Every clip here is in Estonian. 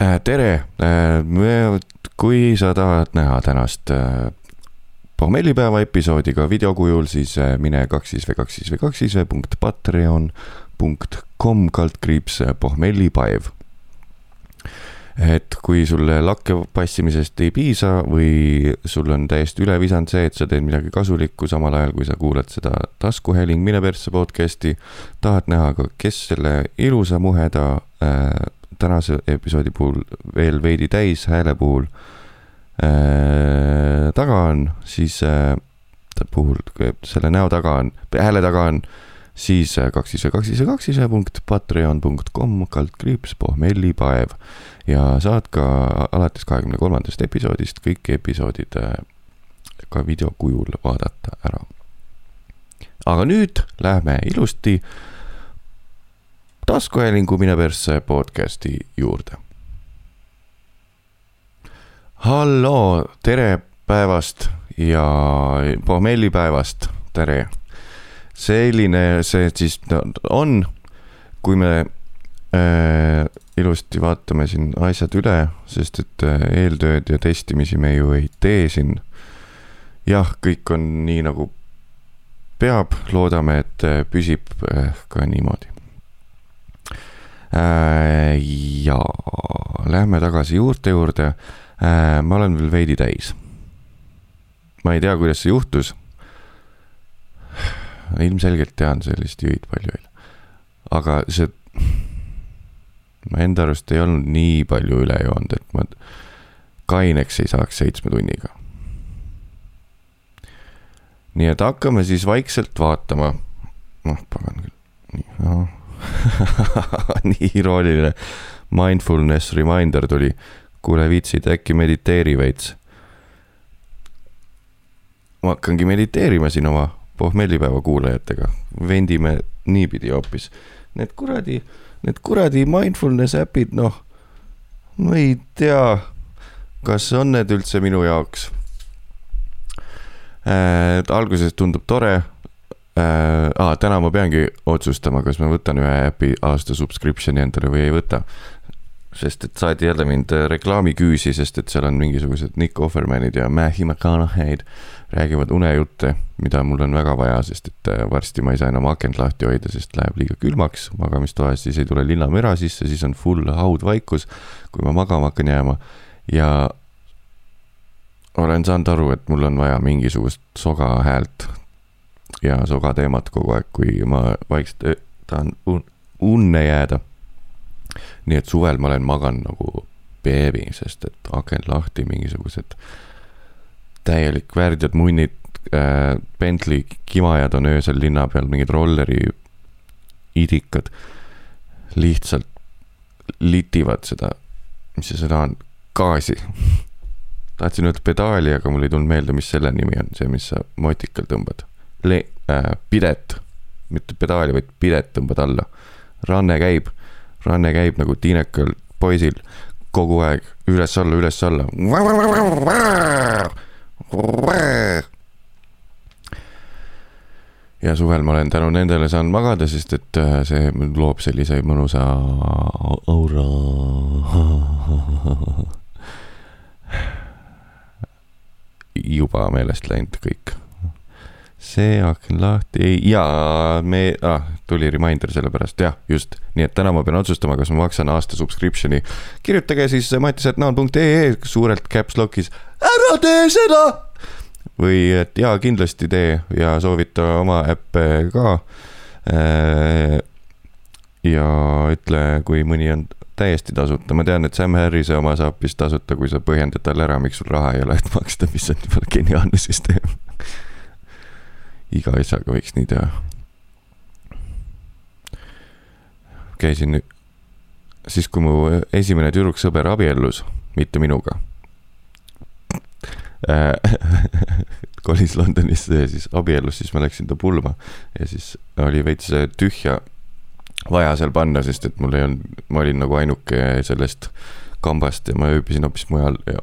Äh, tere, äh, kui sa tahad näha tänast äh, pohmellipäeva episoodi ka videokujul, siis mine kaks siis või kaks siis või kaks siis või punkt patreon punkt kom kaldkriips pohmellipaev. et kui sulle lakke passimisest ei piisa või sul on täiesti üle visanud see, et sa teed midagi kasulikku, samal ajal kui sa kuulad seda taskuhääling Mine persse podcast'i, tahad näha ka, kes selle ilusa muheda äh, tänase episoodi puhul veel veidi täis hääle puhul äh, taga on, siis äh, puhul, selle näo taga on, hääle taga on, siis äh, kaks ise, kaks ise, kaks ise punkt patreon.com kaldkriips pohmellipaev ja saad ka alates kahekümne kolmandast episoodist kõik episoodid äh, ka videokujul vaadata ära. aga nüüd lähme ilusti äh, taskuhäälingu Mine persse podcasti juurde. halloo, tere päevast ja pohmellipäevast, tere. selline see siis on, kui me äh, ilusti vaatame siin asjad üle, sest et äh, eeltööd ja testimisi me ju ei tee siin. jah, kõik on nii nagu peab, loodame, et äh, püsib äh, ka niimoodi ja lähme tagasi juurte juurde. Äh, ma olen veel veidi täis. ma ei tea, kuidas see juhtus. ilmselgelt tean sellist jõid palju veel. aga see, ma enda arust ei olnud nii palju üle joonud, et ma kaineks ei saaks seitsme tunniga. nii et hakkame siis vaikselt vaatama. noh, pagan küll, nii, noh nii irooniline. Mindfulness reminder tuli. kuule, viitsid äkki mediteeri veits? ma hakkangi mediteerima siin oma pohmellipäeva kuulajatega, vendime niipidi hoopis. Need kuradi, need kuradi mindfulness äpid, noh, ma ei tea, kas on need üldse minu jaoks äh,. alguses tundub tore äh,. Ah, täna ma peangi otsustama, kas ma võtan ühe äpi aasta subscription'i endale või ei võta. sest et saadi jälle mind äh, reklaamiküüsi, sest et seal on mingisugused Nick Offermanid ja Matthew McConaughey'd räägivad unejutte, mida mul on väga vaja, sest et äh, varsti ma ei saa enam akent lahti hoida, sest läheb liiga külmaks magamistoas, siis ei tule linnamüra sisse, siis on full haudvaikus, kui ma magama hakkan jääma ja olen saanud aru, et mul on vaja mingisugust soga häält ja soga teemat kogu aeg, kui ma vaikselt tahan un unne jääda. nii et suvel ma olen maganud nagu beebi, sest et aken lahti, mingisugused täielik värdjad munnid äh,, Bentley kimajad on öösel linna peal, mingid rolleri idikad lihtsalt litivad seda, mis see sõna on, gaasi tahtsin öelda pedaali, aga mul ei tulnud meelde, mis selle nimi on, see, mis sa motikal tõmbad le- äh,, pidet, mitte pedaali, vaid pidet tõmbad alla. ranne käib, ranne käib nagu tiinekal poisil kogu aeg üles-alla, üles-alla. ja suvel ma olen tänu nendele saanud magada, sest et äh, see loob sellise mõnusa aura. juba meelest läinud kõik see aken lahti, jaa, me ah,, tuli reminder selle pärast, jah, just. nii et täna ma pean otsustama, kas ma maksan aasta subscription'i. kirjutage siis matis.naun.ee suurelt caps lock'is, ära tee seda! või et jaa, kindlasti tee ja soovita oma äppe ka. Äh, ja ütle, kui mõni on täiesti tasuta, ma tean, et Sam Harrise oma saab vist tasuta, kui sa põhjendad talle ära, miks sul raha ei ole, et maksta, mis on jumala geniaalne süsteem iga asjaga võiks nii teha. käisin siis, kui mu esimene tüdruksõber abiellus, mitte minuga kolis Londonisse ja siis abiellus, siis ma läksin ta pulma ja siis oli veits tühja vaja seal panna, sest et mul ei olnud, ma olin nagu ainuke sellest kambast ja ma ööbisin hoopis mujal ja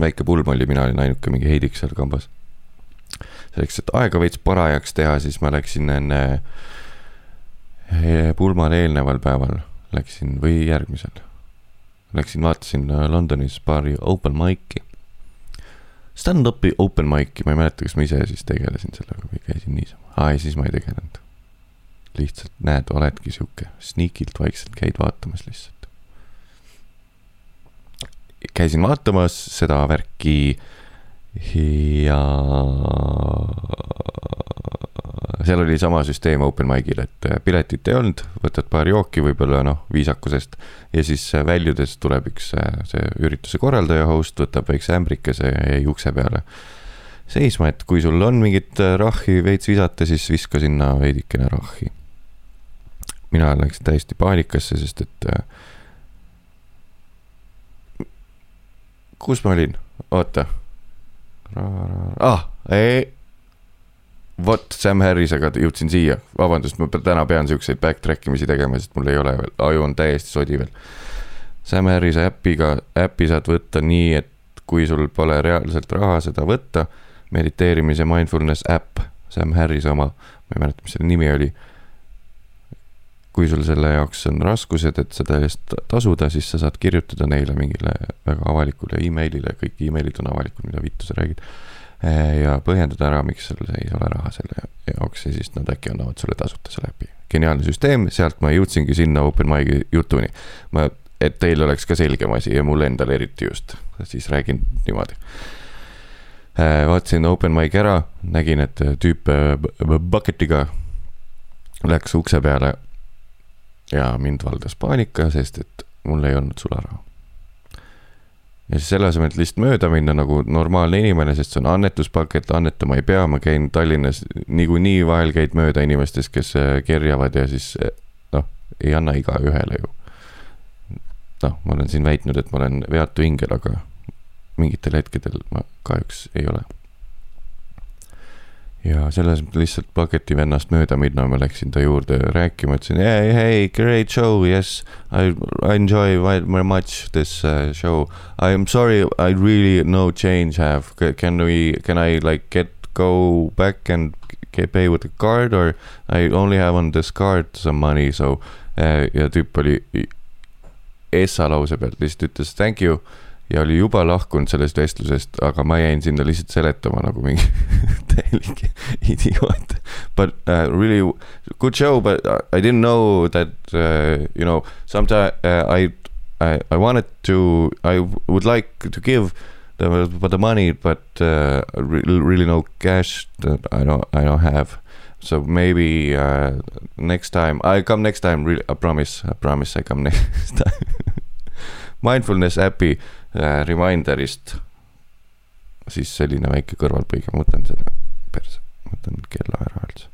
väike pulm oli, mina olin ainuke mingi heidik seal kambas selleks, et aega veits parajaks teha, siis ma läksin enne eh, pulmale eelneval päeval, läksin või järgmisel. läksin vaatasin äh, Londonis paari open mic'i. Stand-up'i open mic'i, ma ei mäleta, kas ma ise siis tegelesin sellega või käisin niisama. aa ei, siis ma ei tegelenud. lihtsalt näed, oledki sihuke, sneakilt vaikselt käid vaatamas lihtsalt. käisin vaatamas seda värki ja seal oli sama süsteem open mic'il, et äh, piletit ei olnud, võtad paar jooki võib-olla noh, viisakusest. ja siis äh, väljudes tuleb üks äh, see ürituse korraldaja host, võtab väikse ämbrikese ja jäi ukse peale seisma, et kui sul on mingit rahhi veits visata, siis viska sinna veidikene rahhi. mina läksin täiesti paanikasse, sest et. kus ma olin, oota. Ah, ei vot Sam Harrisega jõudsin siia, vabandust, ma täna pean siukseid backtrack imisi tegema, sest mul ei ole veel, aju on täiesti sodi veel. Sam Harrise äpiga, äppi saad võtta nii, et kui sul pole reaalselt raha seda võtta, mediteerimise mindfulness äpp, Sam Harrise oma, ma ei mäleta, mis selle nimi oli. Kui sul selle jaoks on raskused, et seda eest tasuda, siis sa saad kirjutada neile mingile väga avalikule emailile, kõik emailid on avalikud, mida vittu sa räägid Eh, ja põhjendada ära, miks sul ei ole raha selle jaoks ja siis nad äkki annavad sulle tasuta selle äpi. geniaalne süsteem, sealt ma jõudsingi sinna open mic'i jutuni. ma, et teil oleks ka selgem asi ja mul endal eriti just, siis räägin niimoodi. Eh, vaatasin open mic ära, nägin, et tüüp bucket'iga läks ukse peale ja mind valdas paanika, sest et mul ei olnud sularaha ja siis selle asemel, et lihtsalt mööda minna nagu normaalne inimene, sest see on annetuspakett, annetama ei pea, ma käin Tallinnas niikuinii vahel käid mööda inimestest, kes äh, kerjavad ja siis äh, noh, ei anna igaühele ju. noh, ma olen siin väitnud, et ma olen veatu ingel, aga mingitel hetkedel ma kahjuks ei ole ja selles mõttes lihtsalt paketi vennast mööda minna, ma läksin ta juurde rääkima, ütlesin hey, hey, great show, yes, I, enjoy very much this uh, show. I am sorry, I really no change have, can we, can I like get, go back and pay with a card or I only have on this card some money, so uh, ja tüüp oli essa lause pealt lihtsalt ütles thank you ja oli juba lahkunud sellest vestlusest, aga ma jäin sinna lihtsalt seletama nagu mingi täielik idioot. But uh, really good show, but I didn't know that uh, you know sometimes uh, I, I I wanted to I would like to give the the money, but uh, really, no cash that I don't I don't have. So maybe uh, next time I come next time. Really, I promise. I promise I come next time. Mindfulness äpi Reminderist. siis selline väike kõrvalpõige, ma võtan selle perse, võtan kella ära üldse.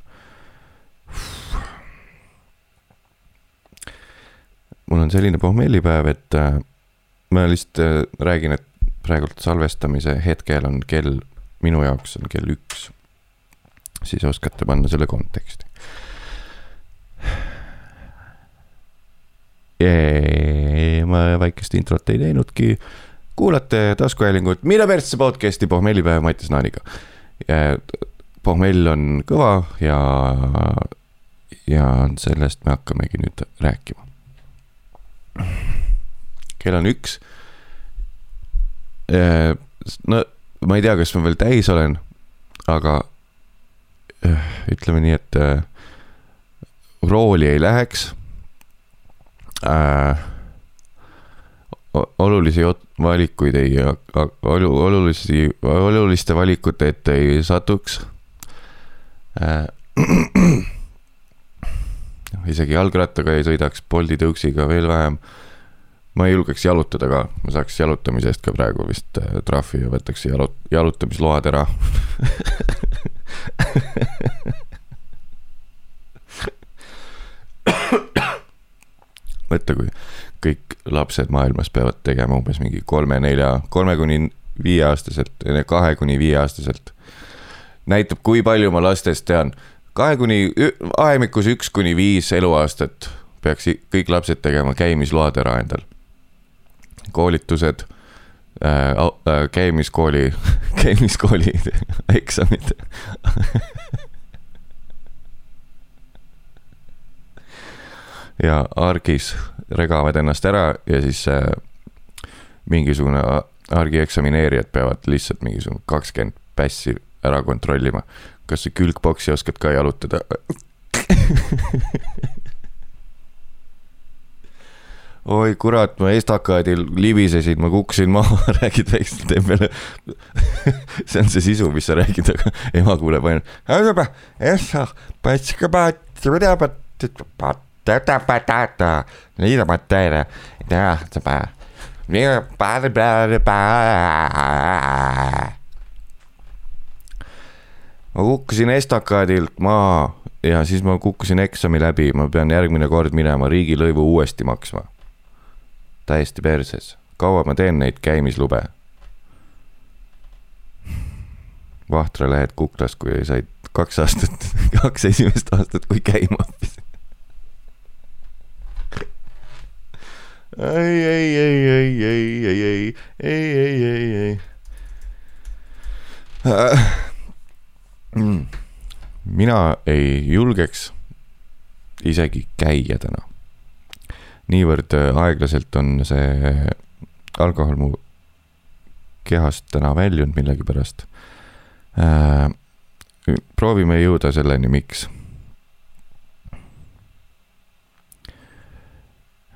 mul on selline pohmellipäev, et äh, ma lihtsalt äh, räägin, et praegult salvestamise hetkel on kell, minu jaoks on kell üks. siis oskate panna selle konteksti ma väikest introt ei teinudki. Kuulate taskuhäälingut Mida persse podcast'i pohmellipäev Mattias Naaniga. pohmell on kõva ja, ja sellest me hakkamegi nüüd rääkima. kell on üks. no ma ei tea, kas ma veel täis olen, aga ütleme nii, et rooli ei läheks äh, olulisi valikuid ei, olulisi, oluliste valikute ette ei satuks äh,. isegi jalgrattaga ei sõidaks, Bolti tõuksiga veel vähem. ma ei julgeks jalutada ka, ma saaks jalutamise eest ka praegu vist äh, trahvi ja võtaks jalut-, jalutamisload ära mõtle, kui kõik lapsed maailmas peavad tegema umbes mingi kolme-nelja, kolme kuni viieaastaselt, kahe kuni viieaastaselt. näitab, kui palju ma lastest tean. kahe kuni, vahemikus üks kuni viis eluaastat peaks kõik lapsed tegema käimisload ära endal. koolitused äh,, äh, käimiskooli käimiskooli eksamid ja argis regavad ennast ära ja siis äh, mingisugune argieksamineerijad peavad lihtsalt mingisugune kakskümmend pässi ära kontrollima. kas sa külgboksi oskad ka jalutada oi kurat, ma estakaadil libisesin, ma kukkusin maha räägid väikselt tembele see on see sisu, mis sa räägid, aga ema kuuleb ainult. Ma kukkusin estakaadilt maha ja siis ma kukkusin eksami läbi, ma pean järgmine kord minema riigilõivu uuesti maksma. täiesti perses, kaua ma teen neid käimislube? Vahtra lähed Kuklas, kui said kaks aastat, kaks esimest aastat, kui käima õppisid. Ei, ei, ei, ei, ei, ei, ei, ei, ei, ei, ei. mina ei julgeks isegi käia täna. niivõrd aeglaselt on see alkohol mu kehast täna väljunud millegipärast äh,. proovime jõuda selleni, miks Äh,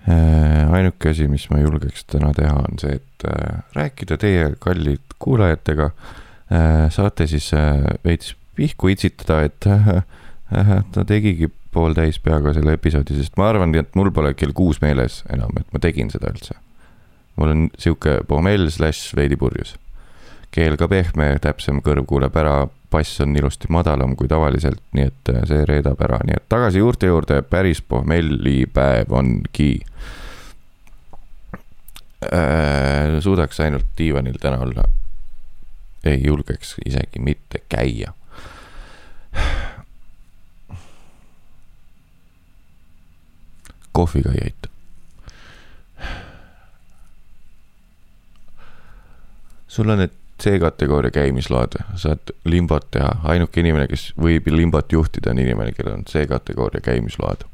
ainuke asi, mis ma julgeks täna teha, on see, et äh, rääkida teie kallid kuulajatega. Äh, saate siis veits pihku itsitada, et ta tegigi pooltäis peaga selle episoodi, sest ma arvan, et mul pole kell kuus meeles enam, et ma tegin seda üldse. mul on sihuke pohmell slaš veidi purjus. keel ka pehme, täpsem kõrv kuuleb ära, bass on ilusti madalam kui tavaliselt, nii et see reedab ära, nii et tagasi juurte juurde, päris pohmellipäev ongi äh,. suudaks ainult diivanil täna olla. ei julgeks isegi mitte käia. kohviga ei aita. sul on need C-kategooria käimisload, saad limbot teha, ainuke inimene, kes võib limbot juhtida, on inimene, kellel on C-kategooria käimisload.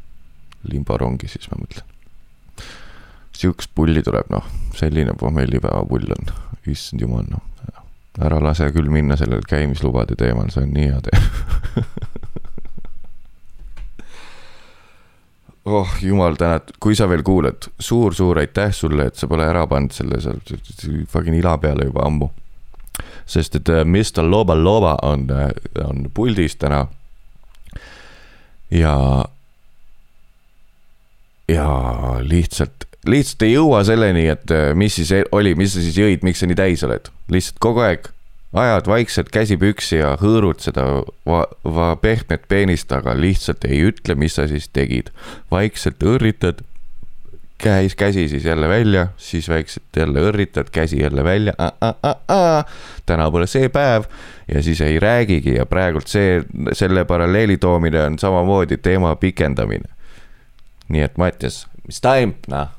limborongi siis ma mõtlen. Sihukest pulli tuleb, noh, selline pommellipäeva pull on, issand jumal, noh. ära lase küll minna sellel käimislubade teemal, see on nii hea teema oh jumal tänatud, kui sa veel kuulad suur,, suur-suur aitäh sulle, et sa pole ära pannud selle seal fucking ila peale juba ammu. Sest et äh, Mr Loba Loba on, äh, on puldis täna. ja, ja lihtsalt lihtsalt ei jõua selleni, et äh, mis siis e-, oli, mis sa siis jõid, miks sa nii täis oled. lihtsalt kogu aeg ajad vaikselt käsi püksi ja hõõrud seda va, va pehmet peenist, aga lihtsalt ei ütle, mis sa siis tegid. vaikselt õrritad, käis käsi siis jälle välja, siis vaikselt jälle õrritad, käsi jälle välja. täna pole see päev ja siis ei räägigi ja praegult see, selle paralleeli toomine on samamoodi teema pikendamine. nii et Mattias, mis taimb, noh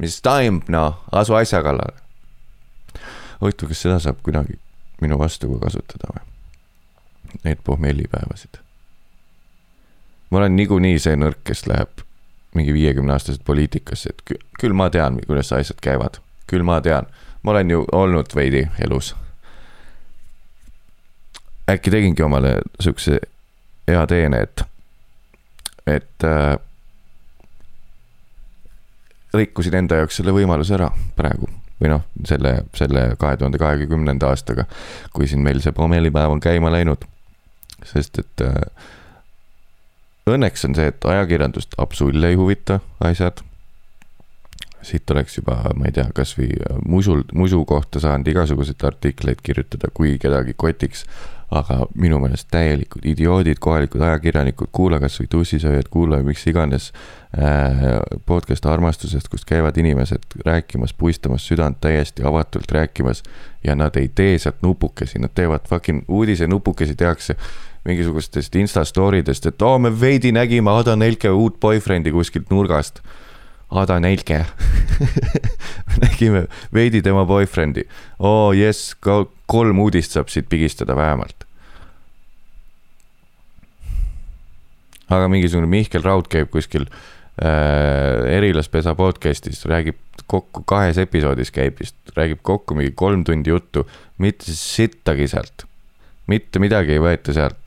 mis taimb, noh, asu asja kallale. huvitav, kas seda saab kunagi minu vastu ka kasutada või? Neid pohmellipäevasid. ma olen niikuinii see nõrk, kes läheb mingi viiekümne aastaselt poliitikasse, et küll ma tean, kuidas asjad käivad, küll ma tean, ma olen ju olnud veidi elus. äkki tegingi omale siukse hea teene, et, et äh, rikkusin enda jaoks selle võimaluse ära praegu või noh, selle, selle kahe tuhande kahekümnenda aastaga, kui siin meil see pommelipäev on käima läinud. sest et äh, õnneks on see, et ajakirjandust absoluutselt ei huvita asjad. Siit oleks juba, ma ei tea, kasvõi musul, musu kohta saanud igasuguseid artikleid kirjutada, kui kedagi kotiks aga minu meelest täielikud idioodid, kohalikud ajakirjanikud, kuula kasvõi tussisööjad, kuula miks iganes äh, podcast armastusest, kus käivad inimesed rääkimas, puistamas südant täiesti avatult rääkimas. ja nad ei tee sealt nupukesi, nad teevad fucking uudisenupukesi tehakse mingisugustest insta story dest, et oo, me veidi nägime Ada Nelke uut boyfriend'i kuskilt nurgast Ada Nelke nägime veidi tema boyfriend'i. oo oh, jess, kolm uudist saab siit pigistada vähemalt. aga mingisugune Mihkel Raud käib kuskil äh, Erilaspesa podcast'is räägib kokku kahes episoodis käib vist, räägib kokku mingi kolm tundi juttu, mitte sittagi sealt. mitte midagi ei võeta sealt.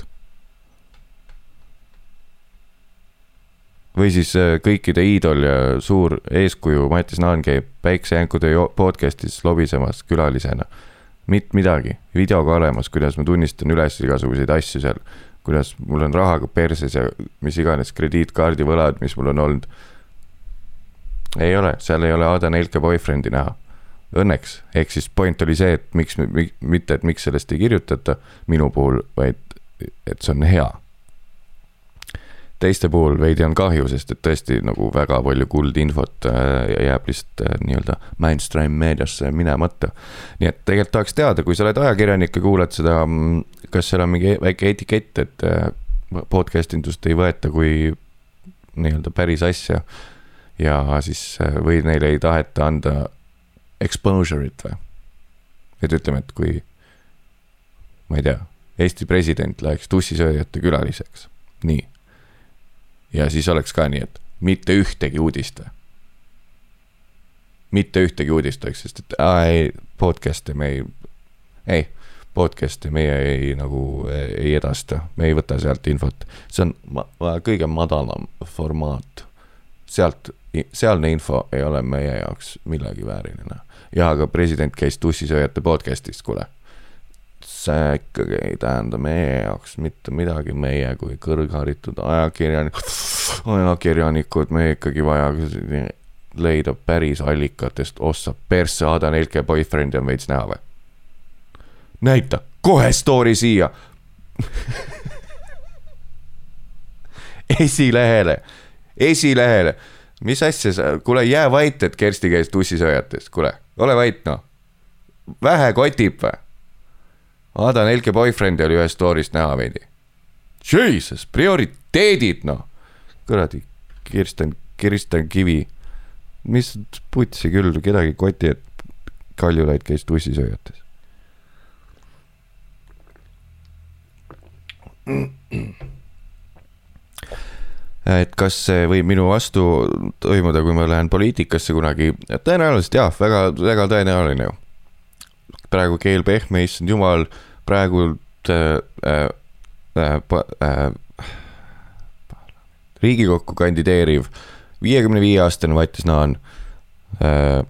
Või siis äh, kõikide iidol ja suur eeskuju Mattis Naan käib Päiksejänkude podcast'is lobisemas külalisena. mitte midagi, videoga olemas, kuidas ma tunnistan üles igasuguseid asju seal kuidas mul on rahaga perses ja mis iganes krediitkaardi võlad, mis mul on olnud. ei ole, seal ei ole Ada Nelke boyfriend'i näha. Õnneks, ehk siis point oli see, et miks, mitte, et miks sellest ei kirjutata minu puhul, vaid et see on hea teiste puhul veidi on kahju, sest et tõesti nagu väga palju kuldinfot äh, jääb lihtsalt äh, nii-öelda mainstream meediasse minemata. nii et tegelikult tahaks teada, kui sa oled ajakirjanik ja kuulad seda, mm, kas seal on mingi väike etikett, et äh, podcast indust ei võeta kui nii-öelda päris asja. ja siis või neile ei taheta anda exposure'it või? et ütleme, et kui ma ei tea, Eesti president läheks tussisööjate külaliseks, nii ja siis oleks ka nii, et mitte ühtegi uudist mitte ühtegi uudist oleks, sest et aa ei, podcast'e me ei, ei, podcast'e meie ei nagu ei edasta, me ei võta sealt infot. see on ma, kõige madalam formaat. sealt, sealne info ei ole meie jaoks millegi vääriline. ja aga president käis tussisööjate podcast'is, kuule see ikkagi ei tähenda meie jaoks mitte midagi, meie kui kõrgharitud ajakirjanikud, ajakirjanikud, me ikkagi vaja leida päris allikatest, ossa persse, Ada Nelke boyfriend'i on veits näha või? näita, kohe story siia esilehele, esilehele, mis asja sa, kuule jää vait, et Kersti käis tussisööjates, kuule, ole vait noh. vähe kotib või? Ada Nelke boyfriend oli ühest story'st näha veidi. Jesus, prioriteedid noh. Kuradi Kirsten, Kirsten Kivi. mis putsi küll, kedagi koti, et Kaljulaid käis tussisööjates. et kas see võib minu vastu toimuda, kui ma lähen poliitikasse kunagi, tõenäoliselt jah, väga, väga tõenäoline ju praegu keel pehme, issand jumal, praegu äh, äh, äh, riigikokku kandideeriv viiekümne viie aastane Mattis Naan äh,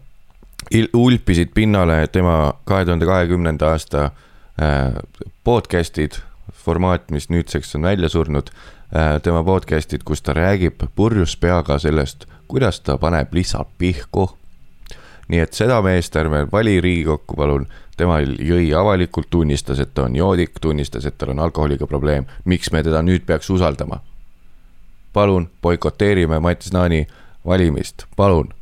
ulpisid pinnale tema kahe tuhande kahekümnenda aasta äh, podcast'id, formaat, mis nüüdseks on välja surnud äh,, tema podcast'id, kus ta räägib purjus peaga sellest, kuidas ta paneb lihtsalt pihku nii et seda meest ärme vali Riigikokku, palun. tema jõi avalikult, tunnistas, et ta on joodik, tunnistas, et tal on alkoholiga probleem. miks me teda nüüd peaks usaldama? Palun boikoteerime Mattis Naani valimist, palun.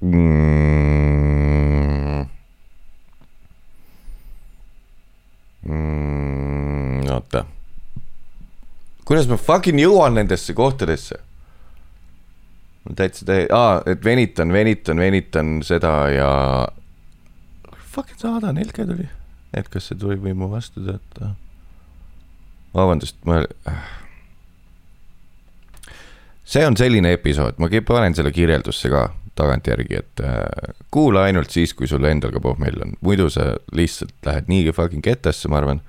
Mm, oota kuidas ma fucking jõuan nendesse kohtadesse? täitsa täi-, aa, et venitan, venitan, venitan seda ja. Fucking saada, Nelke tuli. et kas see tuli või mu vastu tööta? vabandust, ma. see on selline episood, ma panen selle kirjeldusse ka tagantjärgi, et äh, kuula ainult siis, kui sul endal ka pohmell on, muidu sa lihtsalt lähed nii fucking kettasse, ma arvan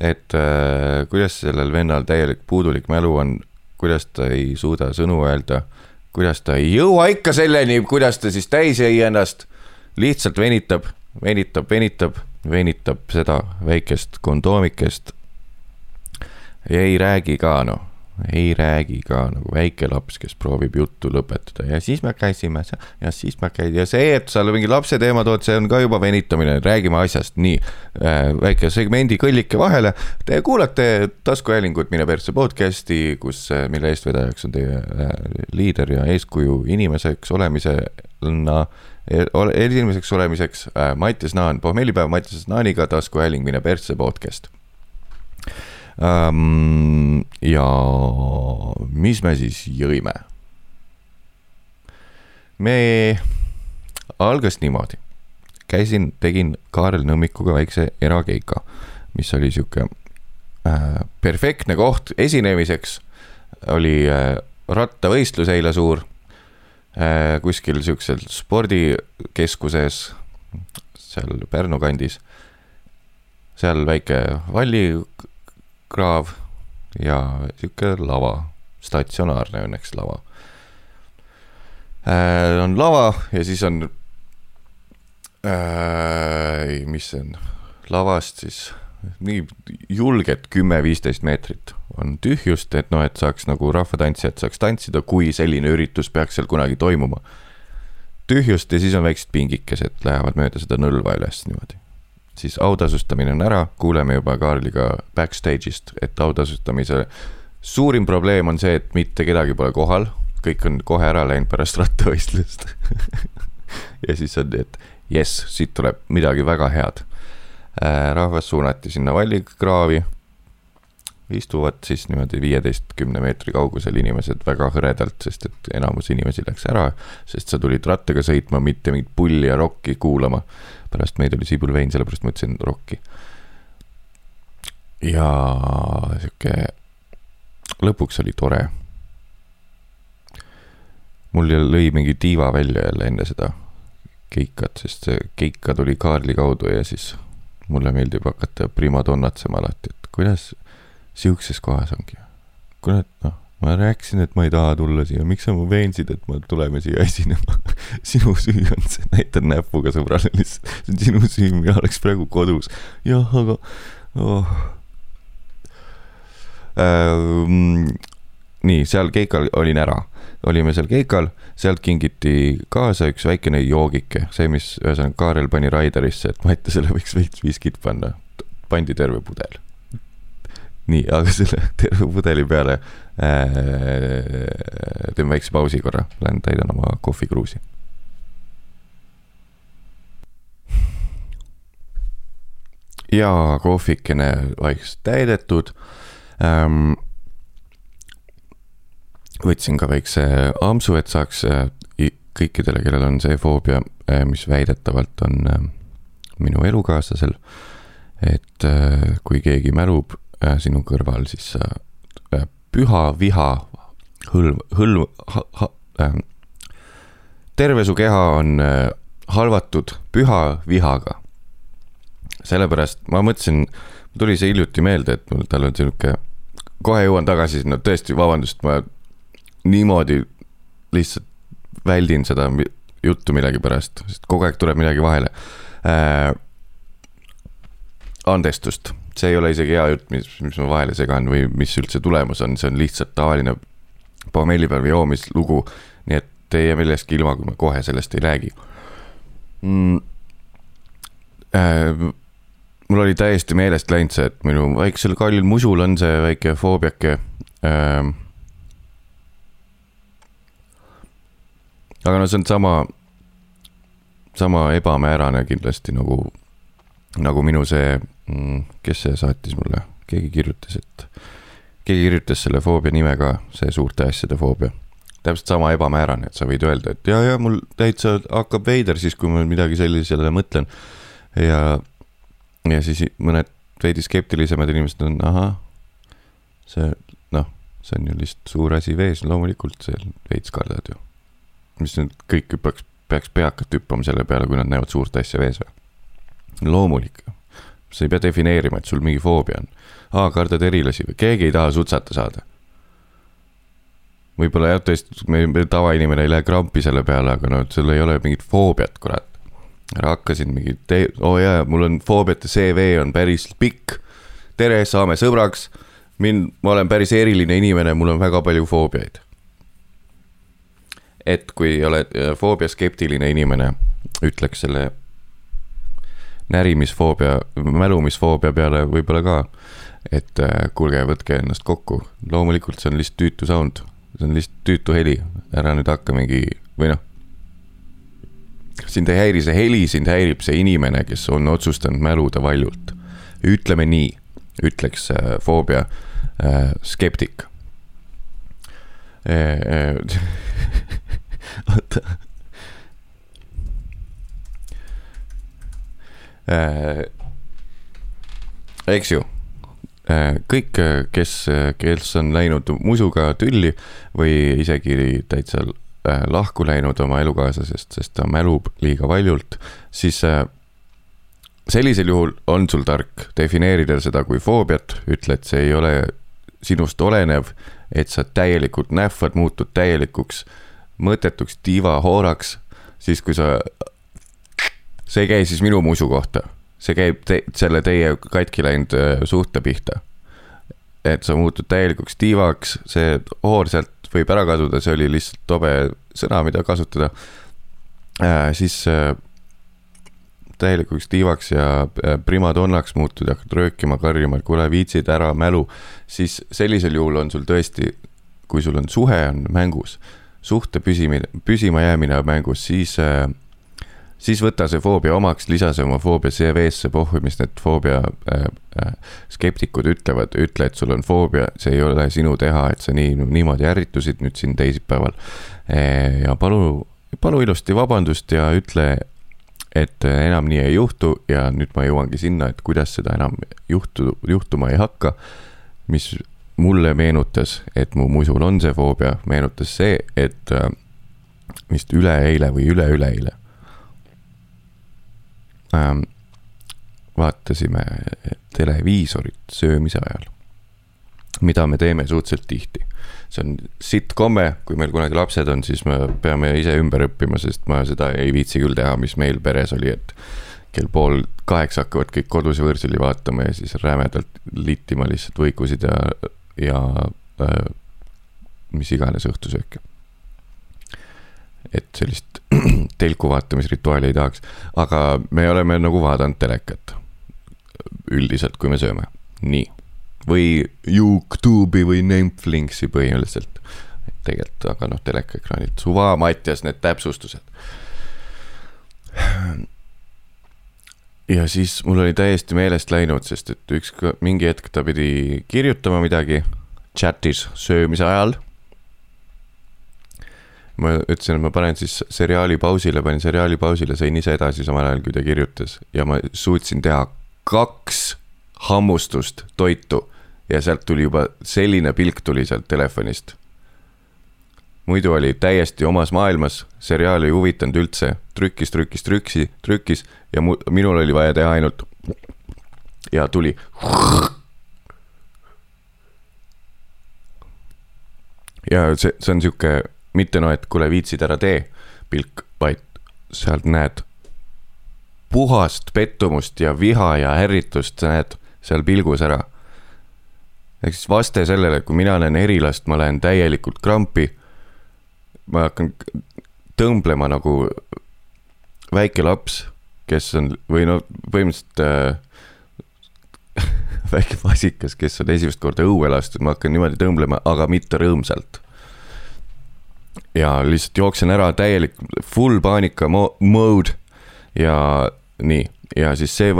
et äh, kuidas sellel vennal täielik puudulik mälu on, kuidas ta ei suuda sõnu öelda, kuidas ta ei jõua ikka selleni, kuidas ta siis täis jäi ennast, lihtsalt venitab, venitab, venitab, venitab seda väikest kondoomikest. ei räägi ka noh ei räägi ka nagu väike laps, kes proovib juttu lõpetada ja siis me käisime ja siis me käisime ja see, et sa mingi lapse teema tood, see on ka juba venitamine, räägime asjast, nii äh,. väike segmendi kõllike vahele. Te kuulate taskuhäälingut Mine persse podcast'i, kus, äh, mille eestvedajaks on teie äh, liider ja eeskuju inimeseks olemisena e, esimeseks olemiseks äh, Mattias Naan, pohmellipäev Mattias Naaniga, taskuhääling Mine persse podcast. Ja mis me siis jõime? me, algas niimoodi, käisin, tegin Kaarel Nõmmikuga väikse erakeika. mis oli sihuke äh, perfektne koht esinemiseks. oli äh, rattavõistlus eile suur äh, kuskil siuksel spordikeskuses seal Pärnu kandis. seal väike vallikraav ja sihuke lava, statsionaarne õnneks lava äh,. on lava ja siis on äh,, mis see on, lavast siis nii julgelt kümme-viisteist meetrit on tühjust, et noh, et saaks nagu rahvatantsijad saaks tantsida, kui selline üritus peaks seal kunagi toimuma. tühjust ja siis on väiksed pingikesed, lähevad mööda seda nõlva üles niimoodi. Siis autasustamine on ära, kuuleme juba Kaarliga backstage'ist, et autasustamise suurim probleem on see, et mitte kedagi pole kohal, kõik on kohe ära läinud pärast rattavõistlust ja siis on et jess, siit tuleb midagi väga head. Äh, rahvas suunati sinna vallikraavi. istuvad siis niimoodi viieteist, kümne meetri kaugusel inimesed väga hõredalt, sest et enamus inimesi läks ära, sest sa tulid rattaga sõitma, mitte mingit pulli ja rokki kuulama. Pärast meid oli Siibul Vein, sellepärast ma ütlesin rokki. ja sihuke, lõpuks oli tore mul lõi mingi tiiva välja jälle enne seda keikat, sest see keika tuli Kaarli kaudu ja siis mulle meeldib hakata primadonnatsema alati, et kuidas sihukeses kohas ongi. kurat, noh, ma rääkisin, et ma ei taha tulla siia, miks sa mu veensid, et me tuleme siia esinema sinu süü on see, näitan näpuga sõbrale lihtsalt, see on sinu süü, mina oleks praegu kodus. jah, aga oh. Ähm, nii, seal keikal olin ära olime seal keikal, sealt kingiti kaasa üks väikene joogike, see, mis ühesõnaga Kaarel pani Raiderisse, et Mati, selle võiks veits viskit panna. pandi terve pudel. nii, aga selle terve pudeli peale teeme väikse pausi korra, lähen täidan oma kohvikruusi. ja kohvikene vaikselt täidetud ähm, võtsin ka väikse ampsu, et saaks äh, kõikidele, kellel on see foobia, äh, mis väidetavalt on äh, minu elukaaslasel. et kui keegi mälub sinu kõrval, siis püha viha hõlv, hõlv äh, terve su keha on halvatud püha vihaga. sellepärast ma mõtlesin, tuli see hiljuti meelde, et mul, tal on sihuke, kohe jõuan tagasi sinna, tõesti, vabandust, ma niimoodi lihtsalt väldin seda juttu millegipärast, sest kogu aeg tuleb midagi vahele äh,. andestust, see ei ole isegi hea jutt, mis, mis ma vahele segan või mis üldse tulemus on, see on lihtsalt tavaline pommellipäev joomislugu. nii et ei jää millestki ilma, kui ma kohe sellest ei räägi mm.. Äh, mul oli täiesti meelest läinud see, et minu väiksel kallil musul on see väike foobiake äh, aga no see on sama, sama ebamäärane kindlasti nagu, nagu minu see, kes see saatis mulle, keegi kirjutas, et keegi kirjutas selle foobia nime ka, see suurte asjade foobia. täpselt sama ebamäärane, et sa võid öelda, et ja, ja mul täitsa hakkab veider siis, kui ma midagi sellisele mõtlen. ja, ja siis mõned veidi skeptilisemad inimesed on, ahah, see noh, see on ju lihtsalt suur asi vees, loomulikult sa veits kardad ju mis nüüd kõik hüppaks, peaks peakad hüppama selle peale, kui nad näevad suurt asja vees või? loomulik, sa ei pea defineerima, et sul mingi foobia on. aa, kardad erilasi või, keegi ei taha sutsata saada. võib-olla jah, tõesti, me, tavainimene ei lähe krampi selle peale, aga no sul ei ole mingit foobiat, kurat. ära hakka siin mingi, oo oh jaa, mul on foobiate CV on päris pikk. tere, saame sõbraks. mind, ma olen päris eriline inimene, mul on väga palju foobiaid et kui oled äh, foobiaskeptiline inimene, ütleks selle närimisfoobia, mälumisfoobia peale võib-olla ka, et äh, kuulge, võtke ennast kokku, loomulikult see on lihtsalt tüütu sound, see on lihtsalt tüütu heli, ära nüüd hakka mingi, või noh, sind ei häiri see heli, sind häirib see inimene, kes on otsustanud mäluda valjult. ütleme nii, ütleks äh, foobia äh, skeptik. Äh, äh, oota eks ju. Kõik, kes, kes on läinud musuga tülli või isegi täitsa lahku läinud oma elukaaslasest, sest ta mälub liiga valjult, siis sellisel juhul on sul tark defineerida seda kui foobiat, ütle, et see ei ole sinust olenev, et sa täielikult nähvad, muutud täielikuks mõttetuks tiivahooraks, siis kui sa, see ei käi siis minu musu kohta, see käib te, selle teie katki läinud suhte pihta. et sa muutud täielikuks tiivaks, see hoor sealt võib ära kaduda, see oli lihtsalt tobe sõna, mida kasutada äh,. siis äh, täielikuks tiivaks ja primadonnaks muutud ja hakkad röökima, karjuma, et kuule, viitsid ära mälu, siis sellisel juhul on sul tõesti, kui sul on suhe on mängus, suhte püsimine, püsimajäämine on mängus, siis äh, siis võta see foobia omaks, lisa see oma foobia CV-sse, pohhu, mis need foobia äh, äh, skeptikud ütlevad, ütle, et sul on foobia, see ei ole sinu teha, et sa nii, niimoodi ärritusid nüüd siin teisipäeval e,. ja palu, palu ilusti vabandust ja ütle, et äh, enam nii ei juhtu ja nüüd ma jõuangi sinna, et kuidas seda enam juhtu, juhtuma ei hakka. mis mulle meenutas, et mu muisul on see foobia, meenutas see, et äh, vist üleeile või üleüleeile ähm, vaatasime televiisorit söömise ajal, mida me teeme suhteliselt tihti see on sitt komme, kui meil kunagi lapsed on, siis me peame ise ümber õppima, sest ma seda ei viitsi küll teha, mis meil peres oli, et kell pool kaheksa hakkavad kõik kodus võõrsili vaatama ja siis rämedalt littima lihtsalt võikusid ja, ja äh, mis iganes õhtusööke. Et sellist telku vaatamisrituaali ei tahaks, aga me oleme nagu vaadanud telekat üldiselt, kui me sööme, nii või Youtube'i või Netflixi põhimõtteliselt. tegelikult, aga noh, telekaekraanilt, suva, Mattias, need täpsustused. ja siis mul oli täiesti meelest läinud, sest et üks, mingi hetk ta pidi kirjutama midagi chat'is söömise ajal. Ma ütlesin, et ma panen siis seriaali pausile, panin seriaali pausile, sõin ise edasi samal ajal, kui ta kirjutas ja ma suutsin teha kaks hammustust toitu ja sealt tuli juba selline pilk tuli sealt telefonist. muidu oli täiesti omas maailmas, seriaal ei huvitanud üldse, trükkis, trükkis, trükkis, trükkis ja mu, minul oli vaja teha ainult ja tuli. ja see, see on sihuke, mitte noh, et kuule, viitsid ära tee pilk, vaid sealt näed puhast pettumust ja viha ja ärritust näed seal pilgus ära ehk siis vaste sellele, kui mina näen erilast, ma lähen täielikult krampi. ma hakkan tõmblema nagu väike laps, kes on või no põhimõtteliselt äh, väike vasikas, kes on esimest korda õue lastud, ma hakkan niimoodi tõmblema, aga mitte rõõmsalt. Ja lihtsalt jooksen ära täielik full paanika mo mode ja nii ja siis see,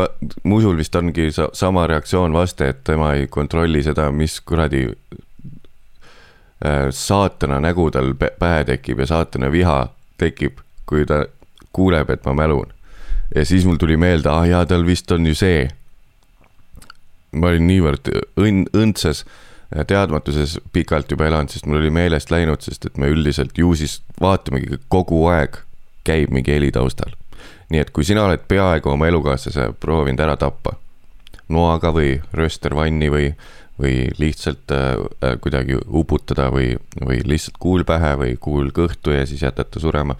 musul vist ongi sa sama reaktsioon vaste, et tema ei kontrolli seda, mis kuradi äh, saatana nägu tal pähe tekib ja saatana viha tekib, kui ta kuuleb, et ma mälun. ja siis mul tuli meelde, ah jaa, tal vist on ju see. ma olin niivõrd õnn, õndses teadmatuses pikalt juba elanud, sest mul oli meelest läinud, sest et me üldiselt ju siis vaatamegi kogu aeg käib mingi heli taustal nii et kui sina oled peaaegu oma elukaaslase proovinud ära tappa, noaga või rööstervanni või, või lihtsalt äh, äh, kuidagi uputada või, või lihtsalt kuul pähe või kuul kõhtu ja siis jätad ta surema.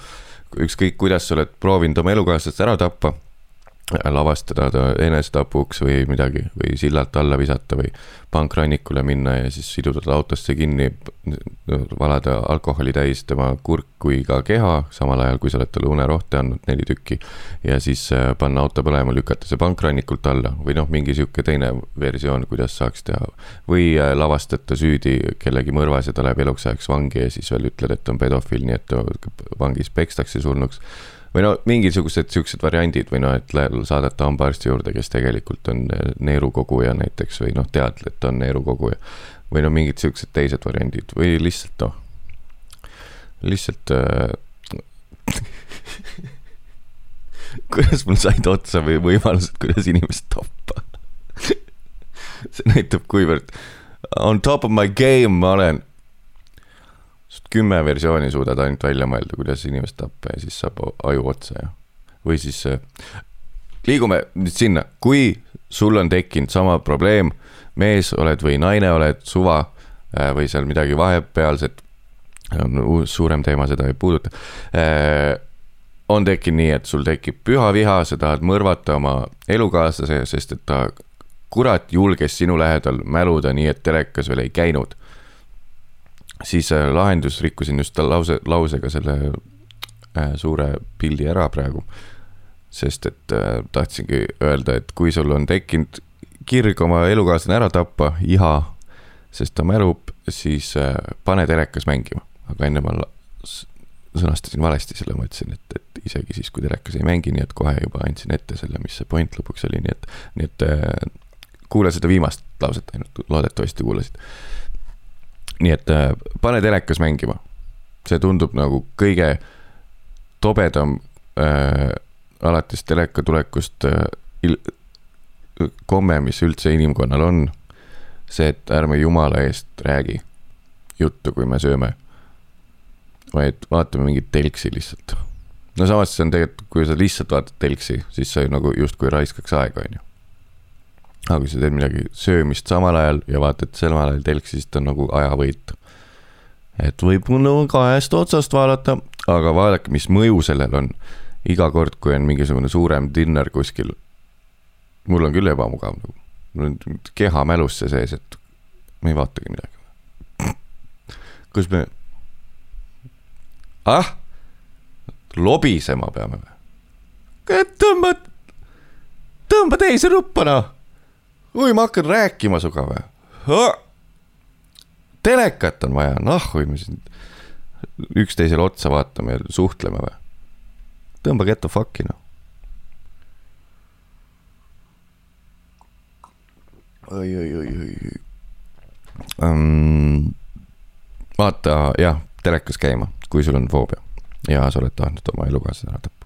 ükskõik, kuidas sa oled proovinud oma elukaaslast ära tappa lavastada ta enesetapuks või midagi või sillalt alla visata või pankrannikule minna ja siis siduda ta autosse kinni, valada alkoholi täis tema kurk kui ka keha, samal ajal kui sa oled talle unerohte andnud neli tükki. ja siis äh, panna auto põlema, lükata see pankrannikult alla või noh, mingi sihuke teine versioon, kuidas saaks teha. või äh, lavastad ta süüdi kellegi mõrvas ja ta läheb eluks ajaks vangi ja siis veel ütled, et on pedofiil, nii et vangis pekstakse surnuks või no mingisugused siuksed variandid või noh, et saadata hambaarsti juurde, kes tegelikult on eh, neerukoguja näiteks või noh, tead, et on neerukoguja. või no mingid siuksed teised variandid või lihtsalt noh, lihtsalt äh, kuidas mul said otsa või võimalused, kuidas inimest tappa see näitab, kuivõrd on top of my game ma olen. Kümme versiooni suudad ainult välja mõelda, kuidas inimest tappa ja siis saab aju otsa ja, või siis äh, liigume nüüd sinna, kui sul on tekkinud sama probleem, mees oled või naine oled, suva äh, või seal midagi vahepealset, on uus suurem teema, seda ei puuduta. Äh, on tekkinud nii, et sul tekib püha viha, sa tahad mõrvata oma elukaaslase, sest et ta kurat julges sinu lähedal mäluda nii, et telekas veel ei käinud. Siis äh, lahendus, rikkusin just lause, lausega selle suure pildi ära praegu sest et äh, tahtsingi öelda, et kui sul on tekkinud kirg oma elukaaslane ära tappa, iha, sest ta mälub, siis äh, pane telekas mängima, aga enne ma sõnastasin valesti selle, ma ütlesin, et, et isegi siis, kui telekas ei mängi, nii et kohe juba andsin ette selle, mis see point lõpuks oli, nii et, nii et äh, kuula seda viimast lauset ainult, loodetavasti kuulasid. Nii et äh, pane telekas mängima, see tundub nagu kõige tobedam äh, alates teleka tulekust äh, komme, mis üldse inimkonnal on, see, et ärme jumala eest räägi juttu, kui me sööme. vaid vaatame mingit telksi lihtsalt. no samas see on tegelikult, kui sa lihtsalt vaatad telksi, siis sa ju nagu justkui raiskaks aega, on ju. Aga kui sa teed midagi söömist samal ajal ja vaatad samal ajal telksi, siis ta on nagu ajavõit. et võib nagu kahest otsast vaadata, aga vaadake, mis mõju sellel on iga kord, kui on mingisugune suurem dinner kuskil, mul on küll ebamugav nagu, mul on keha mälusse sees, et ma ei vaatagi midagi. kus me, ah, lobisema peame või? tõmba, tõmba teise nuppa noh. Oi, ma hakkan rääkima sinuga või? telekat on vaja, nahhu me siin üksteisele otsa vaatame ja suhtleme või? tõmba get the fuck'i noh. oi, oi, oi, oi um,. vaata jah, telekas käima, kui sul on foobia ja sa oled tahtnud oma elukaaslase ära tappa.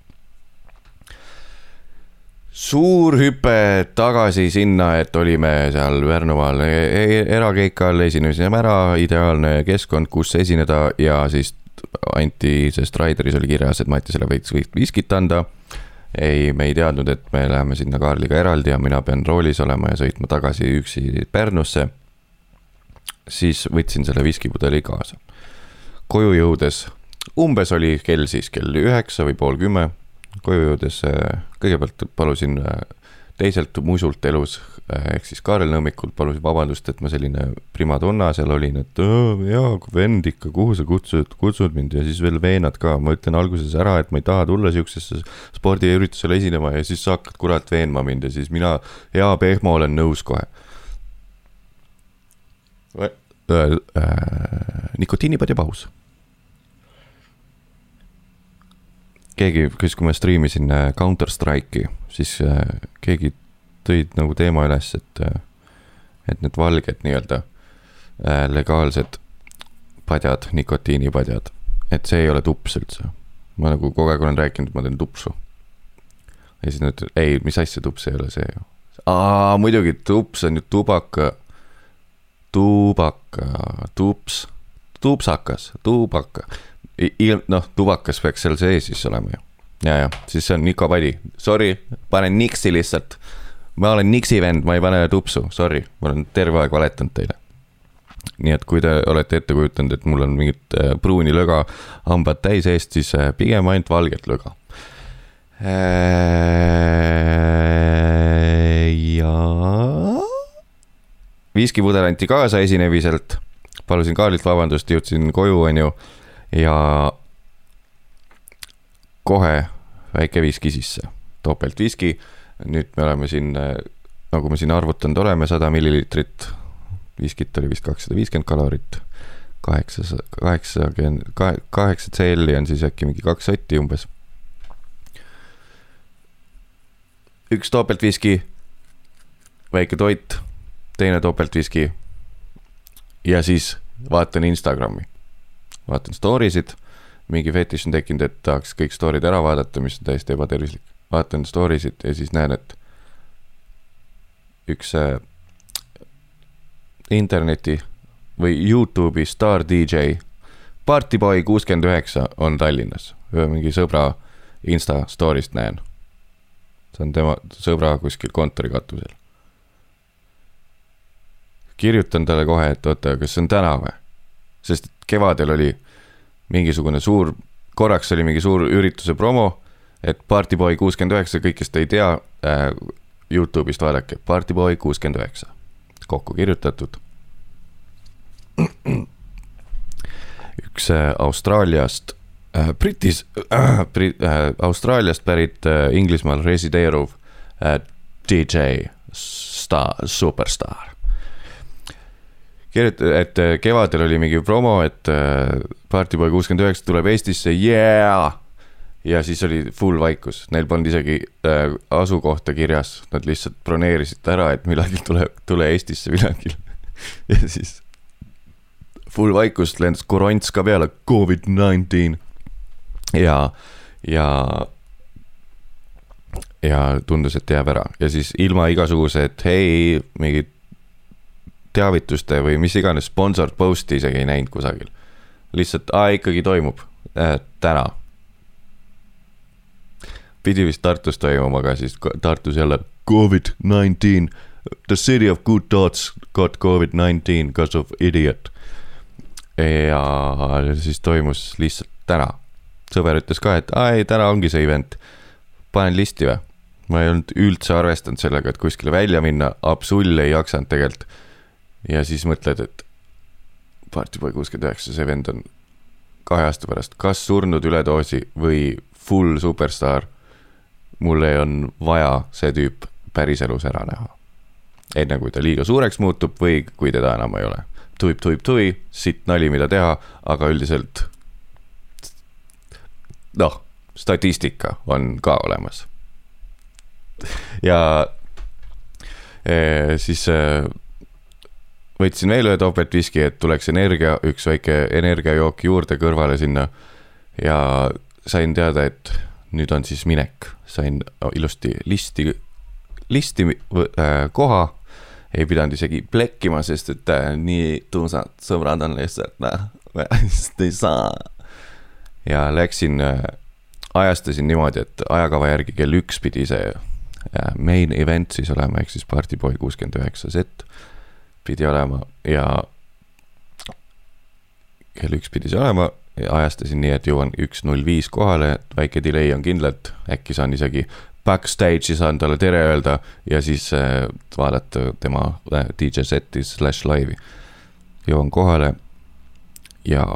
Suur hüpe tagasi sinna, et olime seal Pärnumaal e e erakeikal, esinesime ära, ideaalne keskkond, kus esineda ja siis anti, sest Raideris oli kirjas, et Matisele võiks viskit anda. ei, me ei teadnud, et me läheme sinna Kaarliga eraldi ja mina pean roolis olema ja sõitma tagasi üksi Pärnusse. siis võtsin selle viskipudeli kaasa. koju jõudes, umbes oli kell siis kell üheksa või pool kümme. Koju jõudes kõigepealt palusin teiselt musult elus ehk siis Kaarel Nõmmikult palusin vabandust, et ma selline primadonna seal olin, et jaa, vend ikka, kuhu sa kutsud, kutsud mind ja siis veel veenad ka, ma ütlen alguses ära, et ma ei taha tulla siuksesse spordiüritusele esinema ja siis sa hakkad kurat veenma mind ja siis mina, hea pehmo, olen nõus kohe. Äh, nikotiinipad ja paus. Keegi, kes, kui ma striimisin äh, Counter Strike'i, siis äh, keegi tõid nagu teema üles, et, et need valged nii-öelda äh, legaalsed padjad, nikotiinipadjad, et see ei ole tups üldse. ma nagu kogu aeg olen rääkinud, et ma teen tupsu. ja siis nad ei, mis asja, tups ei ole see ju. aa, muidugi, tups on ju tubaka, tubaka, tups, tupsakas, tubaka. noh, tubakas peaks seal sees siis olema ju ja, ja siis see on nikopadi, sorry, panen niksi lihtsalt ma olen Nixi vend, ma ei pane tupsu, sorry, ma olen terve aeg valetanud teile. nii et kui te olete ette kujutanud, et mul on mingit äh, pruuni löga hambad täis eest, siis äh, pigem ainult valget löga. Äh, ja. viskipudel anti kaasa esineviselt, palusin Kaarlilt vabandust, jõudsin koju, onju, ja kohe väike viski sisse, topeltviski nüüd me oleme siin, nagu me siin arvutanud oleme, sada milliliitrit, viskit oli vist kakssada viiskümmend kalorit, kaheksasada, kaheksakümmend, kaheksa CL-i on siis äkki mingi kaks sotti umbes. üks topeltviski, väike toit, teine topeltviski ja siis vaatan Instagrami, vaatan story sid, mingi fetiš on tekkinud, et tahaks kõik story'd ära vaadata, mis on täiesti ebatervislik vaatan story sid ja siis näen, et üks äh, interneti või Youtube'i staar DJ. Partyboy kuuskümmend üheksa on Tallinnas, mingi sõbra insta story'st näen. see on tema sõbra kuskil kontorikatusel. Kirjutan talle kohe, et oota, kas see on täna või? sest kevadel oli mingisugune suur, korraks oli mingi suur ürituse promo, et Partyboy kuuskümmend üheksa, kõik, kes te ei tea äh,, Youtube'ist vaadake, Partyboy kuuskümmend üheksa, kokku kirjutatud üks äh, Austraaliast äh,, Britis äh,, Brit, äh, Austraaliast pärit äh, Inglismaal resideeruv äh, DJ, staar, superstaar. Kirjuta-, et äh, kevadel oli mingi promo, et äh, Partyboy kuuskümmend üheksa tuleb Eestisse, yeah! ja siis oli full vaikus, neil polnud isegi äh, asukohta kirjas, nad lihtsalt broneerisid ära, et millalgi tule, tule Eestisse millalgi ja siis full vaikust, lendas korants ka peale, Covid-19. ja, ja, ja tundus, et jääb ära ja siis ilma igasuguse, et hei, mingit teavituste või mis iganes sponsored post'i isegi ei näinud kusagil. lihtsalt, aa ikkagi toimub äh, täna. pidi vist Tartus toimuma, aga siis Tartus jälle Covid-19. The city of good thoughts got Covid-19 because of idiot ja siis toimus lihtsalt täna. sõber ütles ka, et aa ei, täna ongi see event. panen listi või? ma ei olnud üldse arvestanud sellega, et kuskile välja minna, absoluutselt ei jaksanud tegelikult. Ja siis mõtled, et Partyboy kuuskümmend üheksa, see vend on kahe aasta pärast kas surnud üledoosi või full superstaar. mulle on vaja see tüüp päriselus ära näha. enne kui ta liiga suureks muutub või kui teda enam ei ole tuip, tuip, tui, sitt nali, mida teha, aga üldiselt noh, statistika on ka olemas. ja e, siis e, võtsin veel ühe topeltviski, et tuleks energia, üks väike energiajook juurde kõrvale sinna. ja sain teada, et nüüd on siis minek, sain ilusti listi, listi äh, koha ei pidanud isegi plekkima, sest et äh, nii tuusad sõbrad on lihtsalt, noh, lihtsalt ei saa. ja läksin äh,, ajastasin niimoodi, et ajakava järgi kell üks pidi see äh, main event siis olema, ehk siis Partyboy kuuskümmend üheksa set pidi olema ja kell üks pidi see olema ja ajastasin nii, et jõuan üks null viis kohale, väike delay on kindlalt, äkki saan isegi backstage'i saan talle tere öelda ja siis äh, vaadata tema äh, DJ seti slaš laivi. jõuan kohale ja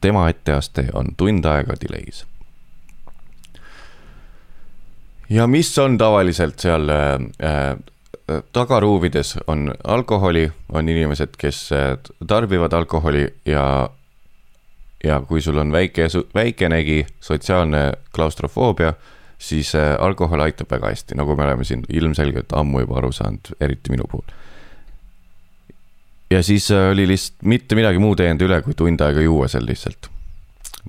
tema etteaste on tund aega delay's. ja mis on tavaliselt seal äh, äh, tagaruumides on alkoholi, on inimesed, kes äh, tarbivad alkoholi ja ja kui sul on väike, väikenegi sotsiaalne klaustrofoobia, siis äh, alkohol aitab väga hästi, nagu me oleme siin ilmselgelt ammu juba aru saanud, eriti minu puhul. ja siis äh, oli lihtsalt mitte midagi muud jäänud üle, kui tund aega juua seal lihtsalt.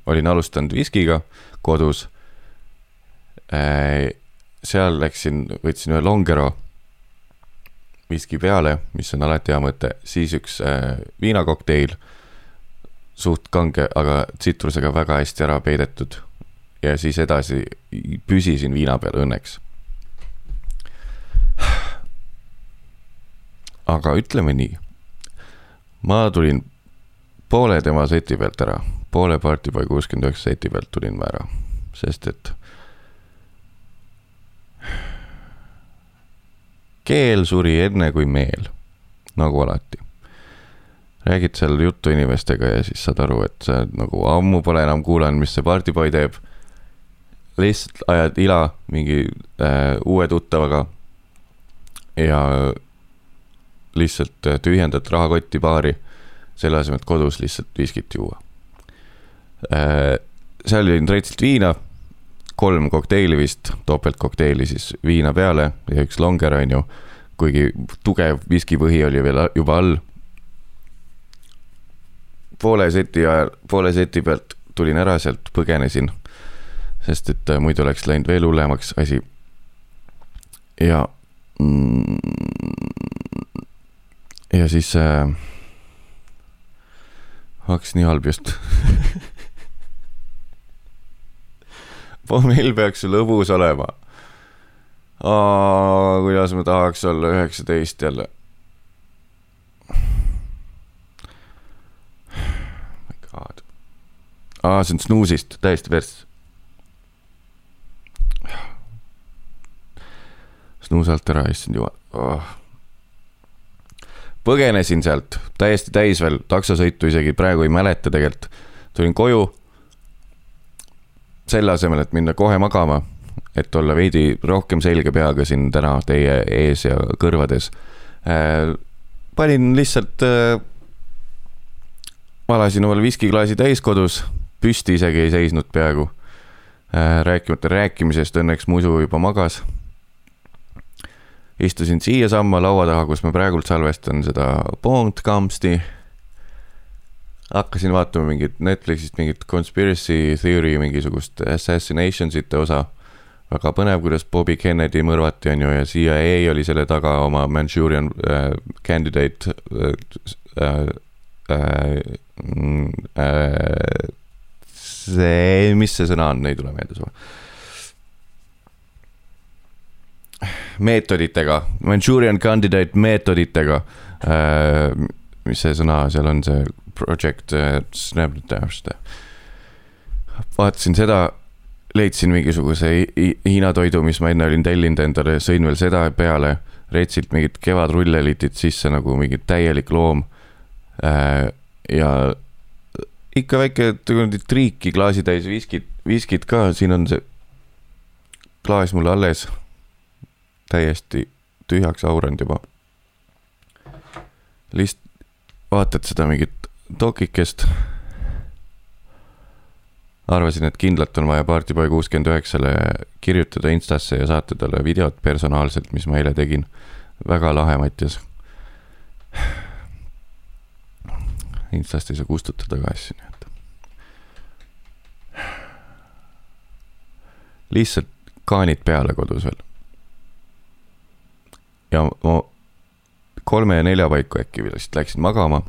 olin alustanud viskiga kodus. Seal läksin, võtsin ühe Longero viski peale, mis on alati hea mõte, siis üks viinakokteil suht kange, aga tsitrusega väga hästi ära peidetud. ja siis edasi püsisin viina peal õnneks. aga ütleme nii. ma tulin poole tema seti pealt ära, poole Partyboy kuuskümmend üheksa seti pealt tulin ma ära, sest et keel suri enne kui meel, nagu alati räägid seal juttu inimestega ja siis saad aru, et sa nagu ammu pole enam kuulanud, mis see partyboy teeb. lihtsalt ajad ila mingi äh, uue tuttavaga. ja lihtsalt äh, tühjendad rahakotti baari, selle asemel, et kodus lihtsalt viskit juua äh,. seal jõin retsilt viina, kolm kokteili vist, topeltkokteili siis viina peale ja üks longer on ju. kuigi tugev viskipõhi oli veel juba all poole seti ajal, poole seti pealt tulin ära sealt, põgenesin. sest et äh, muidu oleks läinud veel hullemaks asi. ja mm, ja siis äh, hakkas nii halb just pommil peaks ju lõbus olema. kuidas ma tahaks olla üheksateist jälle. My god. aa, see on snuusist, täiesti pers. snuus alt ära, issand jumal oh põgenesin sealt täiesti täis veel, taksosõitu isegi praegu ei mäleta tegelikult. tulin koju. Selle asemel, et minna kohe magama, et olla veidi rohkem selge peaga siin täna teie ees ja kõrvades äh,. panin lihtsalt äh,, valasin omale viskiklaasi täis kodus, püsti isegi ei seisnud peaaegu äh,. rääkimata rääkimisest, õnneks mu usu juba magas istusin siiasamma laua taha, kus ma praegult salvestan seda podcast'i. Hakkasin vaatama mingit Netflixist mingit conspiracy theory mingisugust assassinations'ite osa. väga põnev, kuidas Bobby Kennedy mõrvati, on ju, ja CIA oli selle taga oma Manchurian äh, candidate äh, äh, äh, see, mis see sõna on, ei tule meelde sulle meetoditega, Manchurian candidate meetoditega äh,. Mis see sõna seal on, see project äh,, vaatasin seda, leidsin mingisuguse Hiina toidu, mis ma enne olin tellinud endale, sõin veel seda peale. reetsilt mingit kevadrullelitit sisse nagu mingi täielik loom äh,. ja ikka väike triiki klaasitäis viskit, viskit ka, siin on see klaas mul alles täiesti tühjaks auranud juba. lihtsalt vaatad seda mingit dokikest. arvasin, et kindlalt on vaja Partyboy kuuskümmend üheksale kirjutada Instasse ja saata talle videot personaalselt, mis ma eile tegin. väga lahe, Mattias. Instast ei saa kustutada ka asju, nii et. lihtsalt kaanid peale kodus veel ja ma kolme ja nelja paiku äkki vist läksin magama.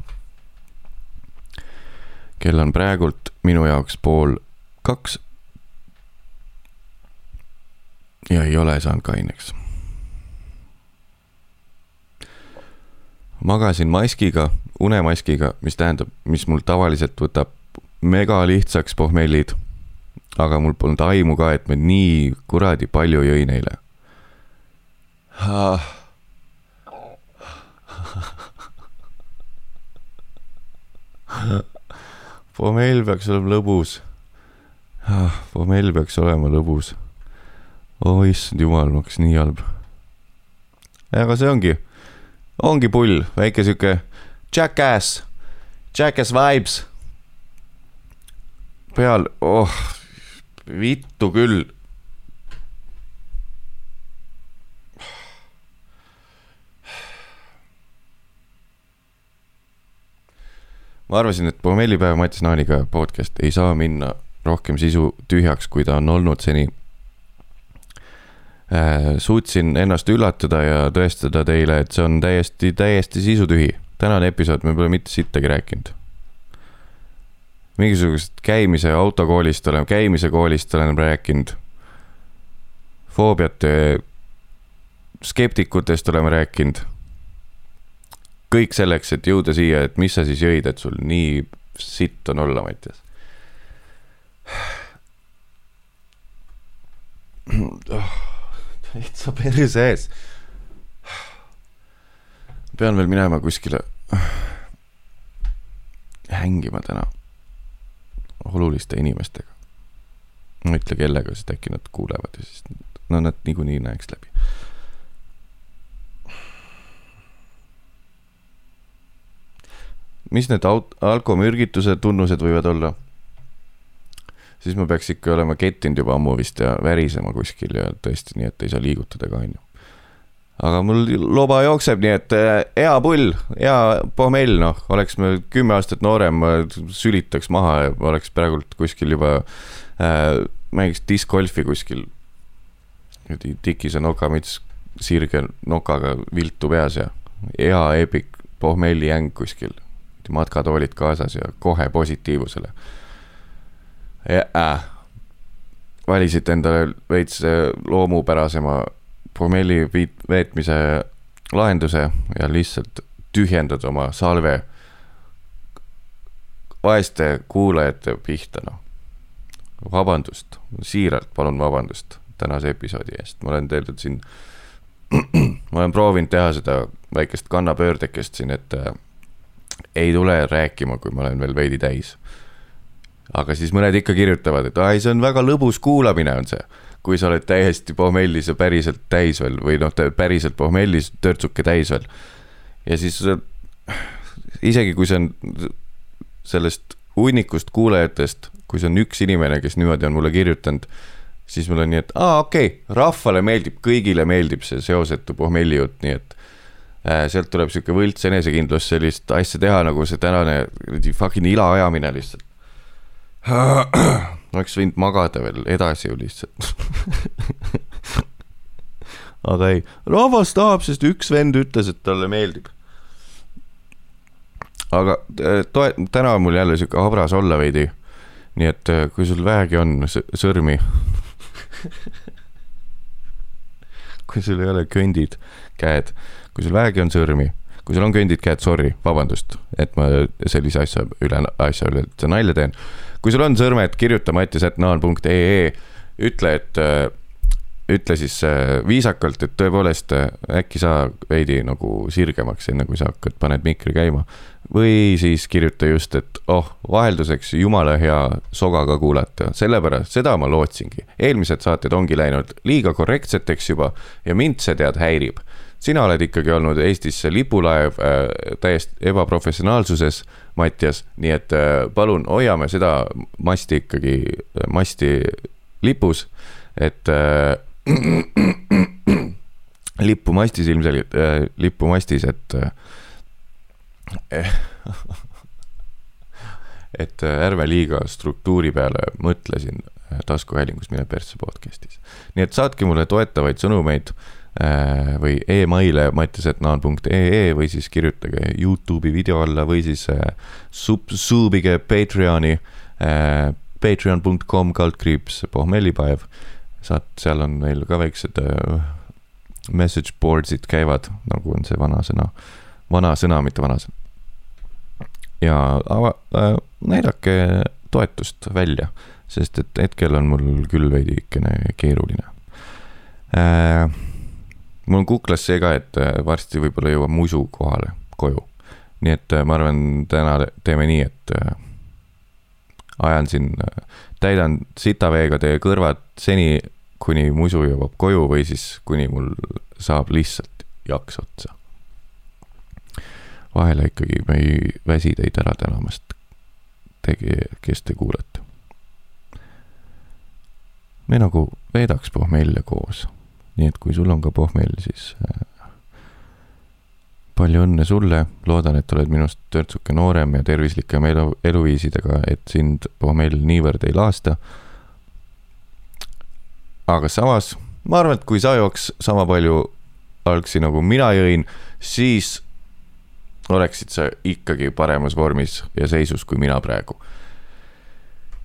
kell on praegult minu jaoks pool kaks. ja ei ole saanud kaineks. magasin maskiga, unemaskiga, mis tähendab, mis mul tavaliselt võtab mega lihtsaks pohmellid. aga mul polnud aimu ka, et ma nii kuradi palju jõin eile ah Pomell peaks olema lõbus. Ah, Pomell peaks olema lõbus. oh issand jumal, ma hakkasin nii halb. aga see ongi, ongi pull, väike sihuke jackass, jackass vibes. peal, oh, vittu küll ma arvasin, et pommellipäev Mattias Naaniga podcast ei saa minna rohkem sisu tühjaks, kui ta on olnud seni äh,. suutsin ennast üllatada ja tõestada teile, et see on täiesti, täiesti sisutühi. tänane episood, me pole mitte sittagi rääkinud. mingisugusest käimise autokoolist olen, käimise koolist olen rääkinud. foobiate, skeptikutest oleme rääkinud kõik selleks, et jõuda siia, et mis sa siis jõid, et sul nii sitt on olla, Mattias. täitsa perse ees. pean veel minema kuskile hängima täna oluliste inimestega. ma ei ütle kellega, sest äkki nad kuulevad ja siis no nad niikuinii näeks läbi mis need aut-, alkomürgituse tunnused võivad olla? siis ma peaks ikka olema kettinud juba ammu vist ja värisema kuskil ja tõesti nii, et ei saa liigutada ka, onju. aga mul loba jookseb, nii et äh, hea pull, hea pohmell, noh, oleks ma kümme aastat noorem, sülitaks maha ja oleks praegult kuskil juba äh,, mängiks discgolfi kuskil. tikise nokamüts, sirge nokaga viltu peas ja hea epic pohmellijäng kuskil, matkatoolid kaasas ja kohe positiivusele. Äh. valisite endale veits loomupärasema pohmelli veetmise lahenduse ja lihtsalt tühjendad oma salve vaeste kuulajate pihta, noh. vabandust, siiralt palun vabandust tänase episoodi eest, ma olen teinud siin, ma olen proovinud teha seda väikest kannapöördekest siin, et äh, ei tule rääkima, kui ma olen veel veidi täis. aga siis mõned ikka kirjutavad, et ai, see on väga lõbus kuulamine, on see kui sa oled täiesti pohmellis ja päriselt täis veel või noh, päriselt pohmellis, törtsuke täis veel. ja siis isegi kui see on sellest hunnikust kuulajatest, kui see on üks inimene, kes niimoodi on mulle kirjutanud, siis mul on nii, et aa, okei okay,, rahvale meeldib, kõigile meeldib see seosetu pohmelli jutt, nii et sealt tuleb sihuke võlts enesekindlus sellist asja teha, nagu see tänane fucking ila ajamine lihtsalt oleks võinud magada veel edasi ju lihtsalt aga ei, rahvas tahab, sest üks vend ütles, et talle meeldib. aga äh, toe-, täna on mul jälle sihuke habras olla veidi. nii et äh, kui sul vähegi on sõrmi kui sul ei ole köndid käed, kui sul vähegi on sõrmi, kui sul on köndid käed, sorry, vabandust, et ma sellise asja üle, asja üle üldse nalja teen kui sul on sõrmed, kirjuta mattisetnaan.ee, ütle, et ütle siis viisakalt, et tõepoolest äkki sa veidi nagu sirgemaks, enne kui sa hakkad, paned mikri käima. või siis kirjuta just, et oh, vahelduseks jumala hea sogaga kuulata, sellepärast seda ma lootsingi. eelmised saated ongi läinud liiga korrektseteks juba ja mind see tead häirib sina oled ikkagi olnud Eestis lipulaev äh, täiesti ebaprofessionaalsuses, Mattias, nii et äh, palun hoiame seda masti ikkagi, äh, masti lipus, et äh, lippu mastis ilmselgelt äh,, lippu mastis, et äh, et äh, ärme liiga struktuuri peale mõtle siin äh, taskuhäälingus Mine persse podcast'is. nii et saatke mulle toetavaid sõnumeid Äh, või emaile mattisetnaan.ee või siis kirjutage Youtube'i video alla või siis äh, sub-, suubige Patreoni, äh, patreon.com kaldkriips pohmellipäev. saad, seal on meil ka väiksed message boards'id käivad, nagu on see vanasõna, vanasõna, mitte vanasõna. ja ava- äh,, näidake toetust välja, sest et hetkel on mul küll veidikene keeruline äh, mul on kuklas see ka, et äh, varsti võib-olla jõuab musu kohale koju. nii et äh, ma arvan, täna teeme nii, et äh, ajan siin, täidan sitaveega teie kõrvad seni, kuni musu jõuab koju või siis kuni mul saab lihtsalt jaks otsa. vahele ikkagi me ei väsi teid ära tänamast, kes te kuulete. me nagu veedaks pohmelle koos nii et kui sul on ka pohmell, siis äh, palju õnne sulle, loodan, et oled minust törtsuke noorem ja tervislikem elu, eluviisidega, et sind pohmell niivõrd ei laasta. aga samas, ma arvan, et kui sa jooks sama palju algsi nagu mina jõin, siis oleksid sa ikkagi paremas vormis ja seisus kui mina praegu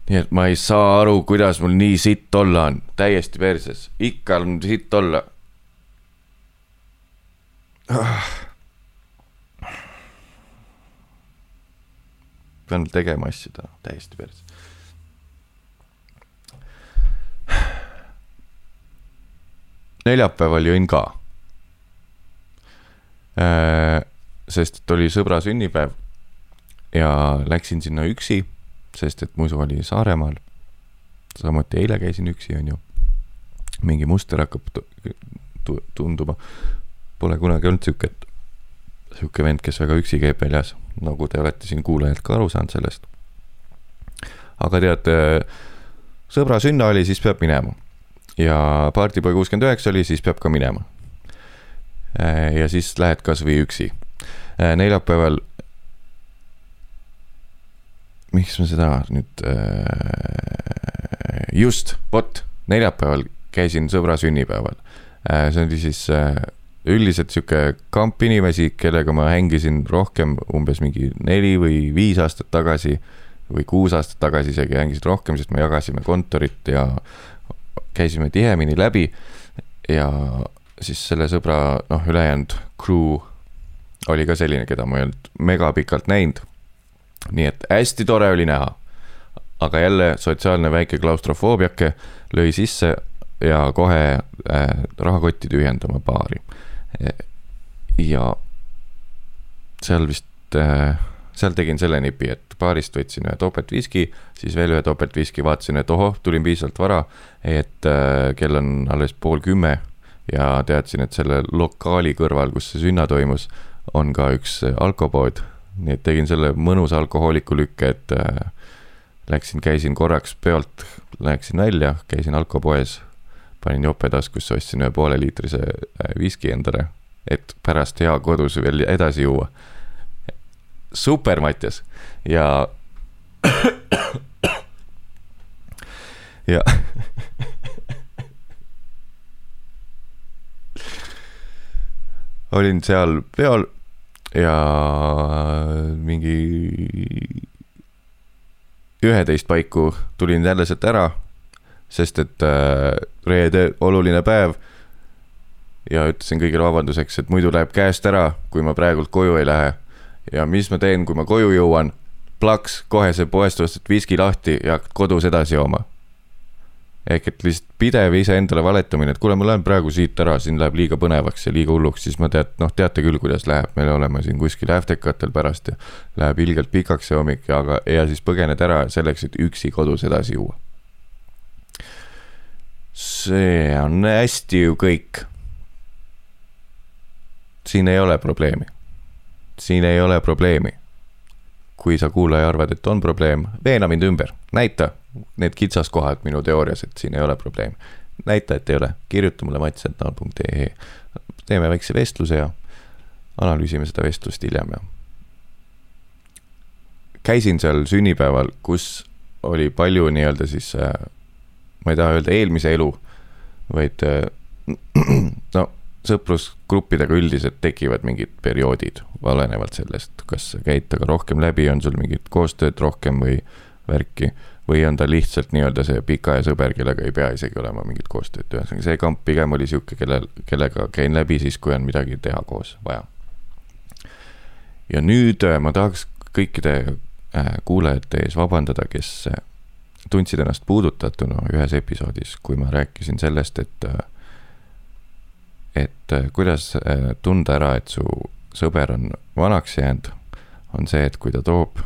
nii et ma ei saa aru, kuidas mul nii sitt olla on, täiesti perses, ikka on sitt olla. Pean tegema asju täna, täiesti perses. neljapäeval jõin ka. Äh, sest et oli sõbra sünnipäev ja läksin sinna üksi sest et muidu oli Saaremaal. samuti eile käisin üksi, on ju. mingi muster hakkab tunduma. Pole kunagi olnud sihuke, sihuke vend, kes väga üksi käib väljas, nagu te olete siin kuulajalt ka aru saanud sellest. aga tead, sõbra sünna oli, siis peab minema. ja partyboy kuuskümmend üheksa oli, siis peab ka minema. ja siis lähed kasvõi üksi. neljapäeval miks ma seda nüüd äh,, just, vot, neljapäeval käisin sõbra sünnipäeval äh,. see oli siis äh, üldiselt sihuke kamp inimesi, kellega ma hängisin rohkem umbes mingi neli või viis aastat tagasi või kuus aastat tagasi isegi hängisin rohkem, sest me jagasime kontorit ja käisime tihemini läbi. ja siis selle sõbra, noh, ülejäänud crew oli ka selline, keda ma ei olnud megapikalt näinud. Nii et hästi tore oli näha. aga jälle sotsiaalne väike klaustrofoobiake lõi sisse ja kohe äh, rahakotti tühjendama baari. ja seal vist äh, seal tegin selle nipi, et baarist võtsin ühe topeltviski, siis veel ühe topeltviski, vaatasin, et ohoh, tulin piisavalt vara, et äh, kell on alles pool kümme ja teadsin, et selle lokaali kõrval, kus see sünna toimus, on ka üks alkopood. Nii et tegin selle mõnusa alkohooliku lükke, et äh, läksin, käisin korraks peolt, läksin välja, käisin alkopoes, panin jope taskusse, ostsin ühe pooleliitrise äh, viski endale, et pärast hea kodus veel edasi juua. Super, Mattias! Ja ja olin seal peol ja mingi üheteist paiku tulin jälle sealt ära, sest et äh, reede oluline päev. ja ütlesin kõigile vabanduseks, et muidu läheb käest ära, kui ma praegult koju ei lähe ja mis ma teen, kui ma koju jõuan, plaks, kohe see poest ostet viski lahti ja kodus edasi jooma. Ehk et lihtsalt pidev iseendale valetamine, et kuule, ma lähen praegu siit ära, siin läheb liiga põnevaks ja liiga hulluks, siis ma tead, noh, teate küll, kuidas läheb, me oleme siin kuskil äftekatel pärast ja läheb ilgelt pikaks see hommik, aga, ja siis põgened ära selleks, et üksi kodus edasi juua. see on hästi ju kõik. siin ei ole probleemi siin ei ole probleemi. kui sa kuulaja arvad, et on probleem, veena mind ümber, näita need kitsaskohad minu teoorias, et siin ei ole probleemi. näita, et ei ole, kirjuta mulle mats.nal.ee. teeme väikse vestluse ja analüüsime seda vestlust hiljem ja. käisin seal sünnipäeval, kus oli palju nii-öelda siis äh,, ma ei taha öelda eelmise elu, vaid äh, no sõprusgruppidega üldiselt tekivad mingid perioodid, olenevalt sellest, kas sa käid temaga rohkem läbi, on sul mingit koostööd rohkem või värki. Või on ta lihtsalt nii-öelda see pikaaja sõber, kellega ei pea isegi olema mingit koostööd, ühesõnaga see kamp pigem oli sihuke, kellel, kellega käin läbi siis, kui on midagi teha koos vaja. ja nüüd äh, ma tahaks kõikide äh, kuulajate ees vabandada, kes äh, tundsid ennast puudutatuna ühes episoodis, kui ma rääkisin sellest, et et kuidas tunda ära, et su sõber on vanaks jäänud, on see, et kui ta toob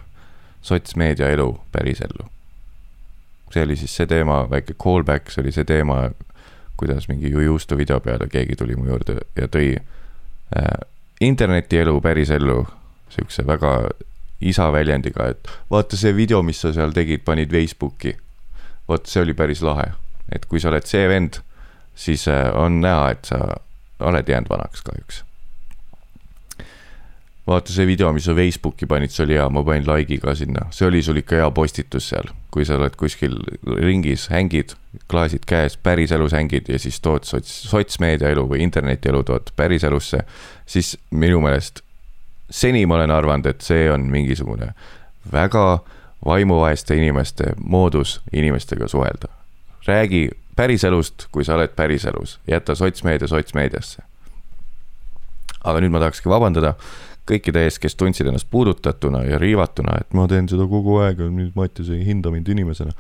sotsmeedia elu pärisellu. See oli siis see teema, väike callback, see oli see teema, kuidas mingi Jujustu video peale keegi tuli mu juurde ja tõi äh, internetielu pärisellu siukse väga isa väljendiga, et vaata see video, mis sa seal tegid, panid Facebooki. vot see oli päris lahe, et kui sa oled see vend, siis äh, on näha, et sa oled jäänud vanaks kahjuks. Vaata see video, mis sa Facebooki panid, see oli hea, ma panin like'i ka sinna, see oli sul ikka hea postitus seal, kui sa oled kuskil ringis, hängid, klaasid käes, päriselus hängid ja siis tood sots, sotsmeedia elu või internetielu tood päriselusse, siis minu meelest seni ma olen arvanud, et see on mingisugune väga vaimuvaeste inimeste moodus inimestega suhelda. räägi päriselust, kui sa oled päriselus, jäta sotsmeedia sotsmeediasse. aga nüüd ma tahakski vabandada kõikide ees, kes tundsid ennast puudutatuna ja riivatuna, et ma teen seda kogu aeg, nüüd Mattias ei hinda mind inimesena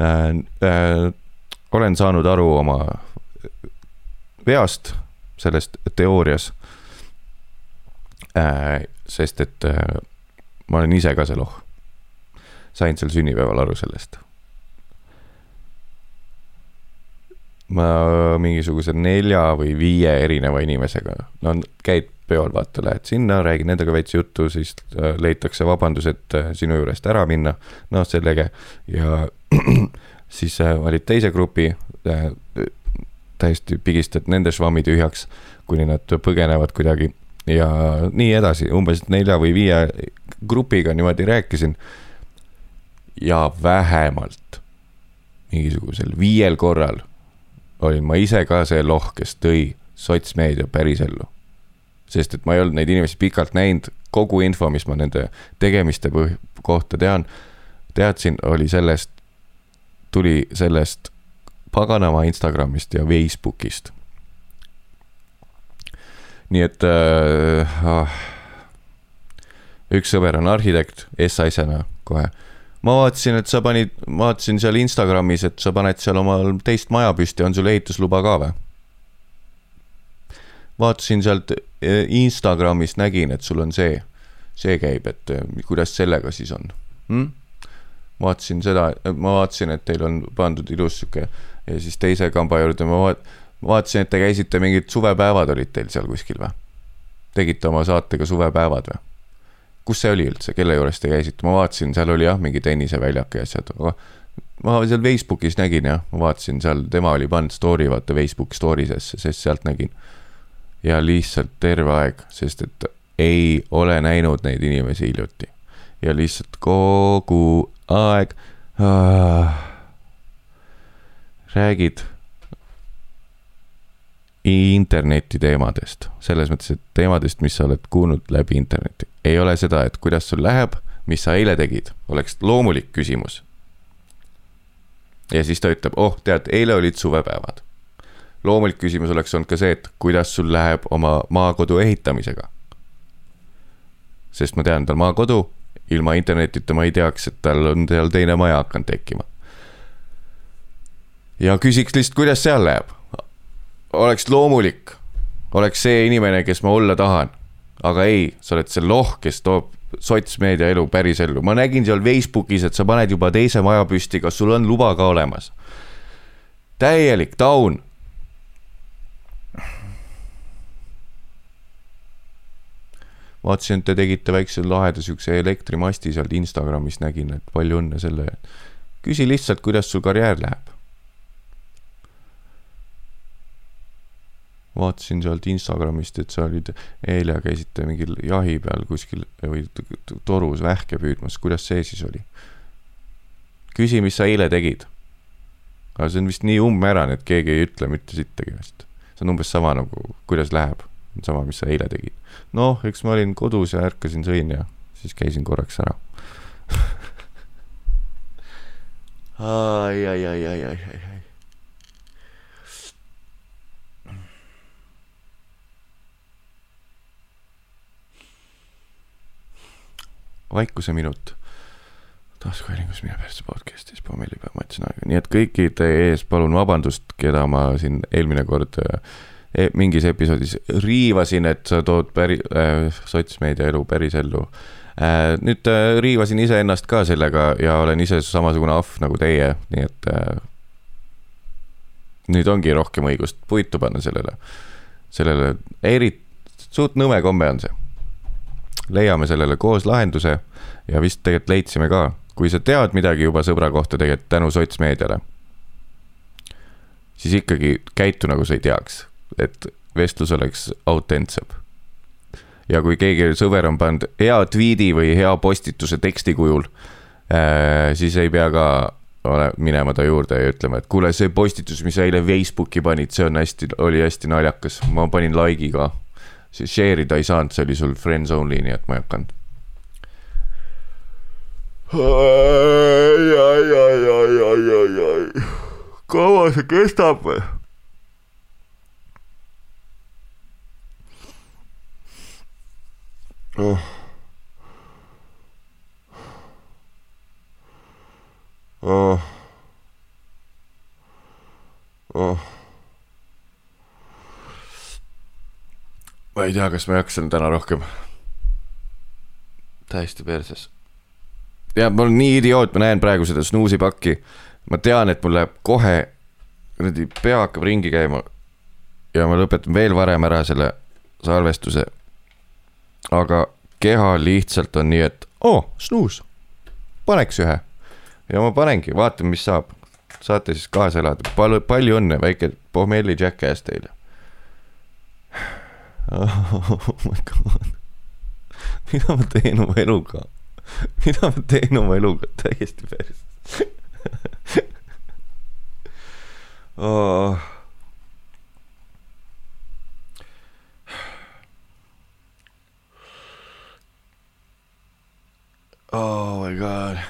äh,. Äh, olen saanud aru oma veast sellest teoorias äh,. sest et äh, ma olen ise ka see loh. sain sel sünnipäeval aru sellest ma mingisuguse nelja või viie erineva inimesega, no käid peol, vaata, lähed sinna, räägid nendega veits juttu, siis äh, leitakse vabandus, et äh, sinu juurest ära minna, noh, sellega ja siis äh, valid teise grupi, täiesti pigistad nende švammi tühjaks, kuni nad põgenevad kuidagi. Ja nii edasi, umbes nelja või viie grupiga niimoodi rääkisin. ja vähemalt mingisugusel viiel korral olin ma ise ka see loh, kes tõi sotsmeedia pärisellu. sest et ma ei olnud neid inimesi pikalt näinud, kogu info, mis ma nende tegemiste põh-, kohta tean, teadsin, oli sellest, tuli sellest paganama Instagramist ja Facebookist. nii et äh, ah, üks sõber on arhitekt, S-asjana kohe ma vaatasin, et sa panid, ma vaatasin seal Instagramis, et sa paned seal omal teist maja püsti, on sul ehitusluba ka või? vaatasin sealt eh, Instagramist, nägin, et sul on see, see käib, et eh, kuidas sellega siis on hm?? vaatasin seda, ma vaatasin, et teil on pandud ilus sihuke ja siis teise kamba juurde ma vaat-, vaatasin, et te käisite mingid suvepäevad olid teil seal kuskil või? tegite oma saatega suvepäevad või? Kus see oli üldse, kelle juures te käisite, ma vaatasin, seal oli jah, mingi tenniseväljak ja asjad, aga ma seal Facebookis nägin jah, ma vaatasin seal, tema oli pannud story vaata Facebook stories'esse, sest sealt nägin. ja lihtsalt terve aeg, sest et ei ole näinud neid inimesi hiljuti. ja lihtsalt kogu aeg äh, räägid interneti teemadest, selles mõttes, et teemadest, mis sa oled kuulnud läbi interneti. ei ole seda, et kuidas sul läheb, mis sa eile tegid, oleks loomulik küsimus. ja siis ta ütleb, oh, tead, eile olid suvepäevad. loomulik küsimus oleks olnud ka see, et kuidas sul läheb oma maakodu ehitamisega. sest ma tean, tal maakodu, ilma internetita ma ei teaks, et tal on seal teine maja hakanud tekkima. ja küsiks lihtsalt, kuidas seal läheb oleks loomulik, oleks see inimene, kes ma olla tahan. aga ei, sa oled see loh, kes toob sotsmeedia elu pärisellu, ma nägin seal Facebookis, et sa paned juba teise maja püsti, kas sul on luba ka olemas? täielik taun. vaatasin, et te tegite väikse laheda siukse elektrimasti sealt Instagramis nägin, et palju õnne selle. küsi lihtsalt, kuidas sul karjäär läheb vaatasin sealt Instagramist, et sa olid eile käisite mingil jahi peal kuskil või torus vähke püüdmas, kuidas see siis oli? küsi, mis sa eile tegid. aga see on vist nii umbmäärane, et keegi ei ütle mitte sittagi vist. see on umbes sama nagu, kuidas läheb, sama, mis sa eile tegid. noh, eks ma olin kodus ja ärkasin, sõin ja siis käisin korraks ära ai, ai, ai, ai, ai, ai vaikuseminut. taskuhäälingus Mine persse podcast'is pommellipäev, ma ütlesin aega, nii et kõikide ees palun vabandust, keda ma siin eelmine kord e mingis episoodis riivasin, et sa tood päri- äh,, sotsmeedia elu pärisellu äh,. nüüd äh, riivasin iseennast ka sellega ja olen ise samasugune ahv nagu teie, nii et äh, nüüd ongi rohkem õigust puitu panna sellele, sellele, eri-, suht nõme komme on see leiame sellele koos lahenduse ja vist tegelikult leidsime ka, kui sa tead midagi juba sõbra kohta tegelikult tänu sotsmeediale, siis ikkagi käitu nagu sa ei teaks, et vestlus oleks autentsem. ja kui keegi sõber on pannud hea tweet'i või hea postituse teksti kujul äh,, siis ei pea ka ole, minema ta juurde ja ütlema, et kuule, see postitus, mis sa eile Facebooki panid, see on hästi, oli hästi naljakas, ma panin like'i ka share ida ei saanud, see oli sul friends only, nii et ma ei hakanud. ai, ai, ai, ai, ai, ai, ai, kaua see kestab või? oh. Oh. Oh. Ma ei tea, kas ma jaksan täna rohkem. täiesti perses. ja ma olen nii idioot, ma näen praegu seda snuusipakki. ma tean, et mul läheb kohe, kuradi pea hakkab ringi käima. ja ma lõpetan veel varem ära selle salvestuse. aga keha lihtsalt on nii, et oo oh,, snuus, paneks ühe. ja ma panengi, vaatame, mis saab. saate siis kaasa elada, palju, palju õnne, väike pohmelli jackass teile oh my god. mida ma teen oma eluga? mida ma teen oma eluga, täiesti päris oh.. oh my god.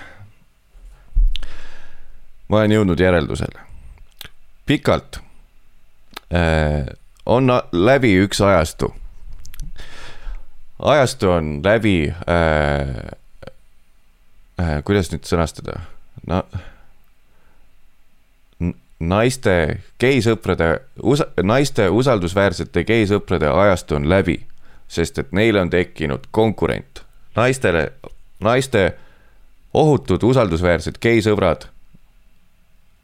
ma olen jõudnud järeldusele, pikalt äh, on läbi üks ajastu. ajastu on läbi äh,, äh, kuidas nüüd sõnastada, no naiste geisõprade, naiste usaldusväärsete geisõprade ajastu on läbi, sest et neile on tekkinud konkurent. naistele, naiste ohutud usaldusväärsed geisõbrad.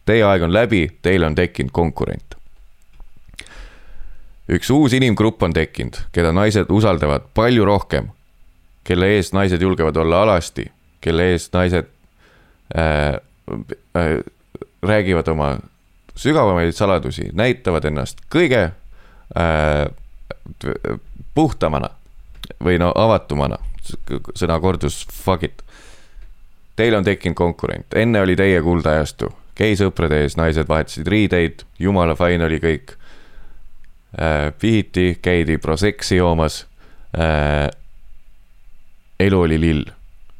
Teie aeg on läbi, teile on tekkinud konkurent. Üks uus inimgrupp on tekkinud, keda naised usaldavad palju rohkem, kelle ees naised julgevad olla alasti, kelle ees naised äh, äh, räägivad oma sügavamaid saladusi, näitavad ennast kõige äh, puhtamana või no avatumana, sõna kordus fuck it. Teil on tekkinud konkurent, enne oli teie kuldajastu, geisõprade ees naised vahetasid riideid, jumala fine oli kõik. Pihiti, käidi Prosecci joomas äh,. elu oli lill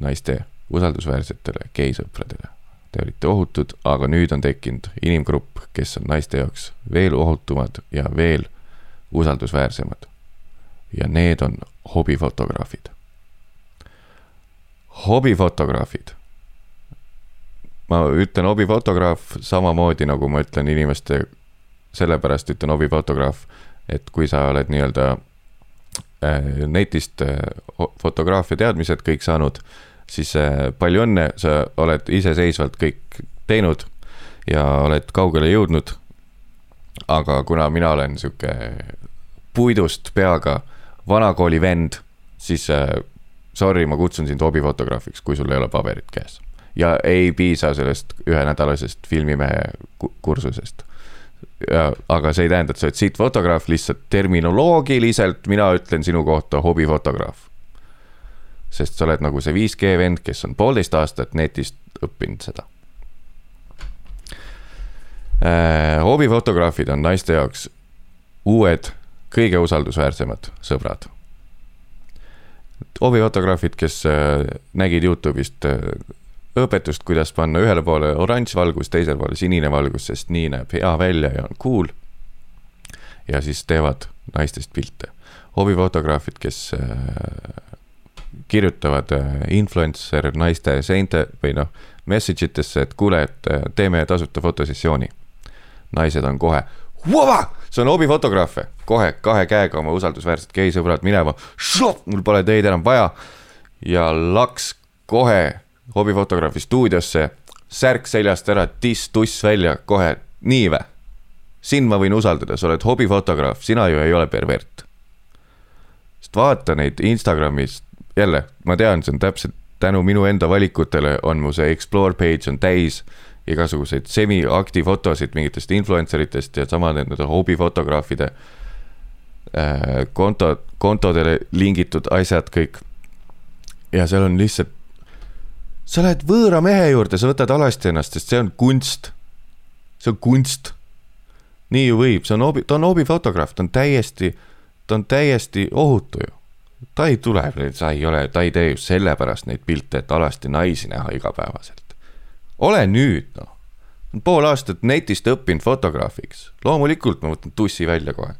naiste usaldusväärsetele geisõpradele te olite ohutud, aga nüüd on tekkinud inimgrupp, kes on naiste jaoks veel ohutumad ja veel usaldusväärsemad. ja need on hobifotograafid. hobifotograafid. ma ütlen hobifotograaf samamoodi nagu ma ütlen inimeste, sellepärast ütlen hobifotograaf, et kui sa oled nii-öelda äh, netist äh, fotograafia teadmised kõik saanud siis äh, palju õnne, sa oled iseseisvalt kõik teinud ja oled kaugele jõudnud. aga kuna mina olen sihuke puidust peaga vanakooli vend, siis sorry, ma kutsun sind hobifotograafiks, kui sul ei ole paberit käes. ja ei piisa sellest ühenädalasest filmimehe kursusest. Aga see ei tähenda, et sa oled sihtfotograaf, lihtsalt terminoloogiliselt mina ütlen sinu kohta hobifotograaf sest sa oled nagu see 5G vend, kes on poolteist aastat netist õppinud seda äh,. hobifotograafid on naiste jaoks uued, kõige usaldusväärsemad sõbrad. hobifotograafid, kes äh, nägid Youtube'ist äh, õpetust, kuidas panna ühele poole oranž valgus, teisele poole sinine valgus, sest nii näeb hea välja ja on cool. ja siis teevad naistest pilte. hobifotograafid, kes äh, kirjutavad äh, influencer naiste seinte või noh, message itesse, et kuule, et äh, teeme tasuta fotosessiooni. naised on kohe, see on hobifotograafe, kohe kahe käega oma usaldusväärsed geisõbrad minema, mul pole teid enam vaja. ja laks kohe hobifotograafi stuudiosse, särk seljast ära, tiss, tuss välja, kohe, nii vä? sind ma võin usaldada, sa oled hobifotograaf, sina ju ei ole pervert. sest vaata neid Instagramis jälle, ma tean, see on täpselt tänu minu enda valikutele on mu see explore page on täis igasuguseid semi-akti fotosid mingitest influencer itest ja sama nende hobifotograafide äh, konto, kontodele lingitud asjad kõik. ja seal on lihtsalt, sa lähed võõra mehe juurde, sa võtad alasti ennast, sest see on kunst. see on kunst. nii ju võib, see on hobi, ta on hobifotograaf, ta on täiesti, ta on täiesti ohutu ju ta ei tule, sa ei ole, ta ei tee just sellepärast neid pilte, et alasti naisi näha igapäevaselt. ole nüüd noh, pool aastat netist õppinud fotograafiks, loomulikult ma võtan tussi välja kohe.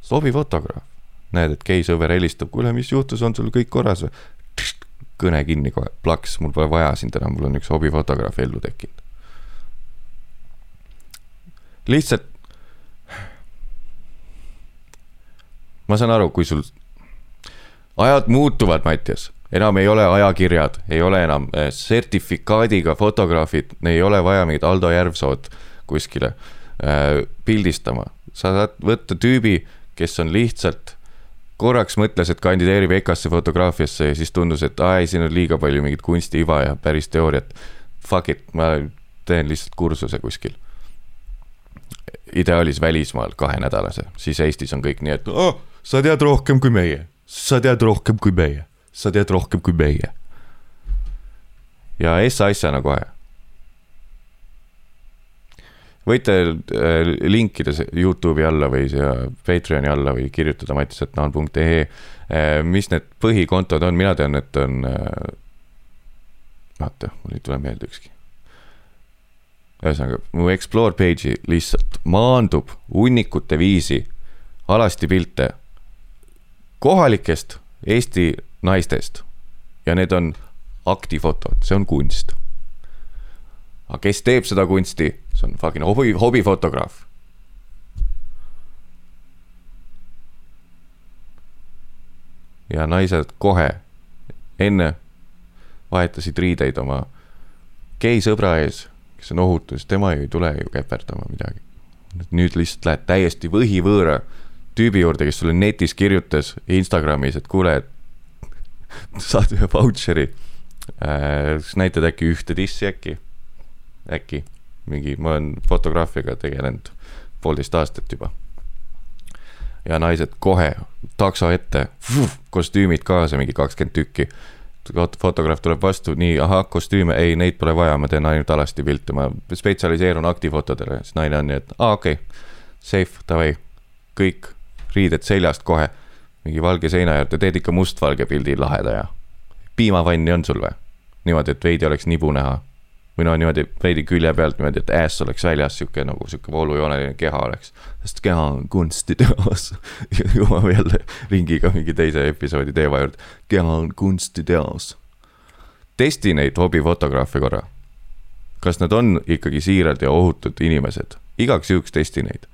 sobiv fotograaf, näed, et geisõber helistab, kuule, mis juhtus, on sul kõik korras või? Kõne kinni kohe, plaks, mul pole vaja sind enam, mul on üks hobifotograaf ellu tekkinud. lihtsalt ma saan aru, kui sul ajad muutuvad, Mattias, enam ei ole ajakirjad, ei ole enam eh, sertifikaadiga fotograafid, ei ole vaja mingit Aldo Järvsood kuskile äh, pildistama. sa saad võtta tüübi, kes on lihtsalt korraks mõtles, et kandideerib EKA-sse fotograafiasse ja siis tundus, et aa ei, siin on liiga palju mingit kunstiiva ja päris teooriat. Fuck it, ma teen lihtsalt kursuse kuskil. ideaalis välismaal kahenädalase, siis Eestis on kõik nii, et oh, sa tead rohkem kui meie, sa tead rohkem kui meie, sa tead rohkem kui meie. ja essa asjana kohe. Võite äh, linkida Youtube'i alla või siia Patreon'i alla või kirjutada mattisetnaan.ee, äh, mis need põhikontod on, mina tean, et on äh, oota, mul ei tule meelde ükski. ühesõnaga, mu explore page'i lihtsalt maandub hunnikute viisi alasti pilte kohalikest Eesti naistest ja need on aktifotod, see on kunst. aga kes teeb seda kunsti, see on fucking hobi, hobifotograaf. ja naised kohe enne vahetasid riideid oma geisõbra ees, kes on ohutu, sest tema ju ei tule ju käperdama midagi. nüüd lihtsalt lähed täiesti võhivõõra tüübi juurde, kes sulle netis kirjutas Instagramis, et kuule, et saad ühe vautšeri äh,. kas näitad äkki ühte dissi äkki? äkki mingi, ma olen fotograafiaga tegelenud poolteist aastat juba. ja naised kohe takso ette, kostüümid kaasa, mingi kakskümmend tükki. fotograaf tuleb vastu, nii, ahah, kostüüme, ei, neid pole vaja, ma teen ainult alasti pilte, ma spetsialiseerun aktifotodele, siis naine on nii, et aa, okei okay., safe, davai, kõik riided seljast kohe, mingi valge seina juurde, teed ikka mustvalge pildi laheda ja piimavanni on sul või? niimoodi, et veidi oleks nibu näha või no niimoodi veidi külje pealt niimoodi, et äss oleks väljas, sihuke nagu sihuke voolujooneline keha oleks. sest keha on kunstiteos. jõuame jälle ringiga mingi teise episoodi teema juurde. keha on kunstiteos. testi neid hobifotograafe korra. kas nad on ikkagi siirad ja ohutud inimesed, igaks juhuks testi neid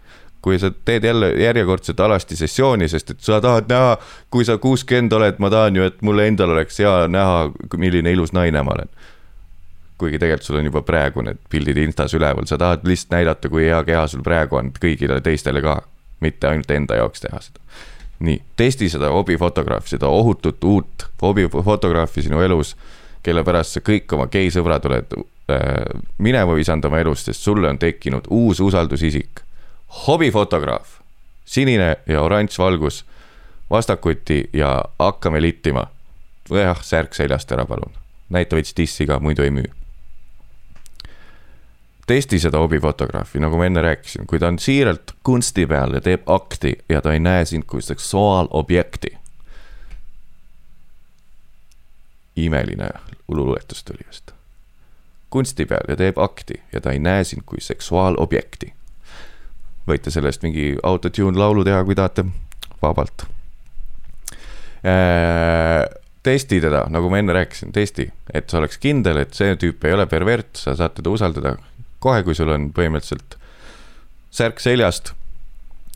kui sa teed jälle järjekordset alasti sessiooni, sest et sa tahad näha, kui sa kuuskümmend oled, ma tahan ju, et mul endal oleks hea näha, milline ilus naine ma olen kuigi tegelikult sul on juba praegu need pildid Instas üleval, sa tahad lihtsalt näidata, kui hea keha sul praegu on kõigile teistele ka, mitte ainult enda jaoks teha seda. nii, testi seda hobifotograafi, seda ohutut uut hobifotograafi sinu elus, kelle pärast sa kõik oma geisõbrad oled äh, minema visanud oma elust, sest sulle on tekkinud uus usaldusisik. hobifotograaf, sinine ja oranž valgus vastakuti ja hakkame littima. jah, särk seljast ära, palun, näita veits dissi ka, muidu ei müü testi seda hobifotograafi, nagu ma enne rääkisin, kui ta on siiralt kunsti peal ja teeb akti ja ta ei näe sind kui seksuaalobjekti. imeline luuletus tuli just. kunsti peal ja teeb akti ja ta ei näe sind kui seksuaalobjekti. võite sellest mingi autotune laulu teha, kui tahate, vabalt. testi teda, nagu ma enne rääkisin, testi, et sa oleks kindel, et see tüüp ei ole pervert, sa saad teda usaldada kohe, kui sul on põhimõtteliselt särk seljast,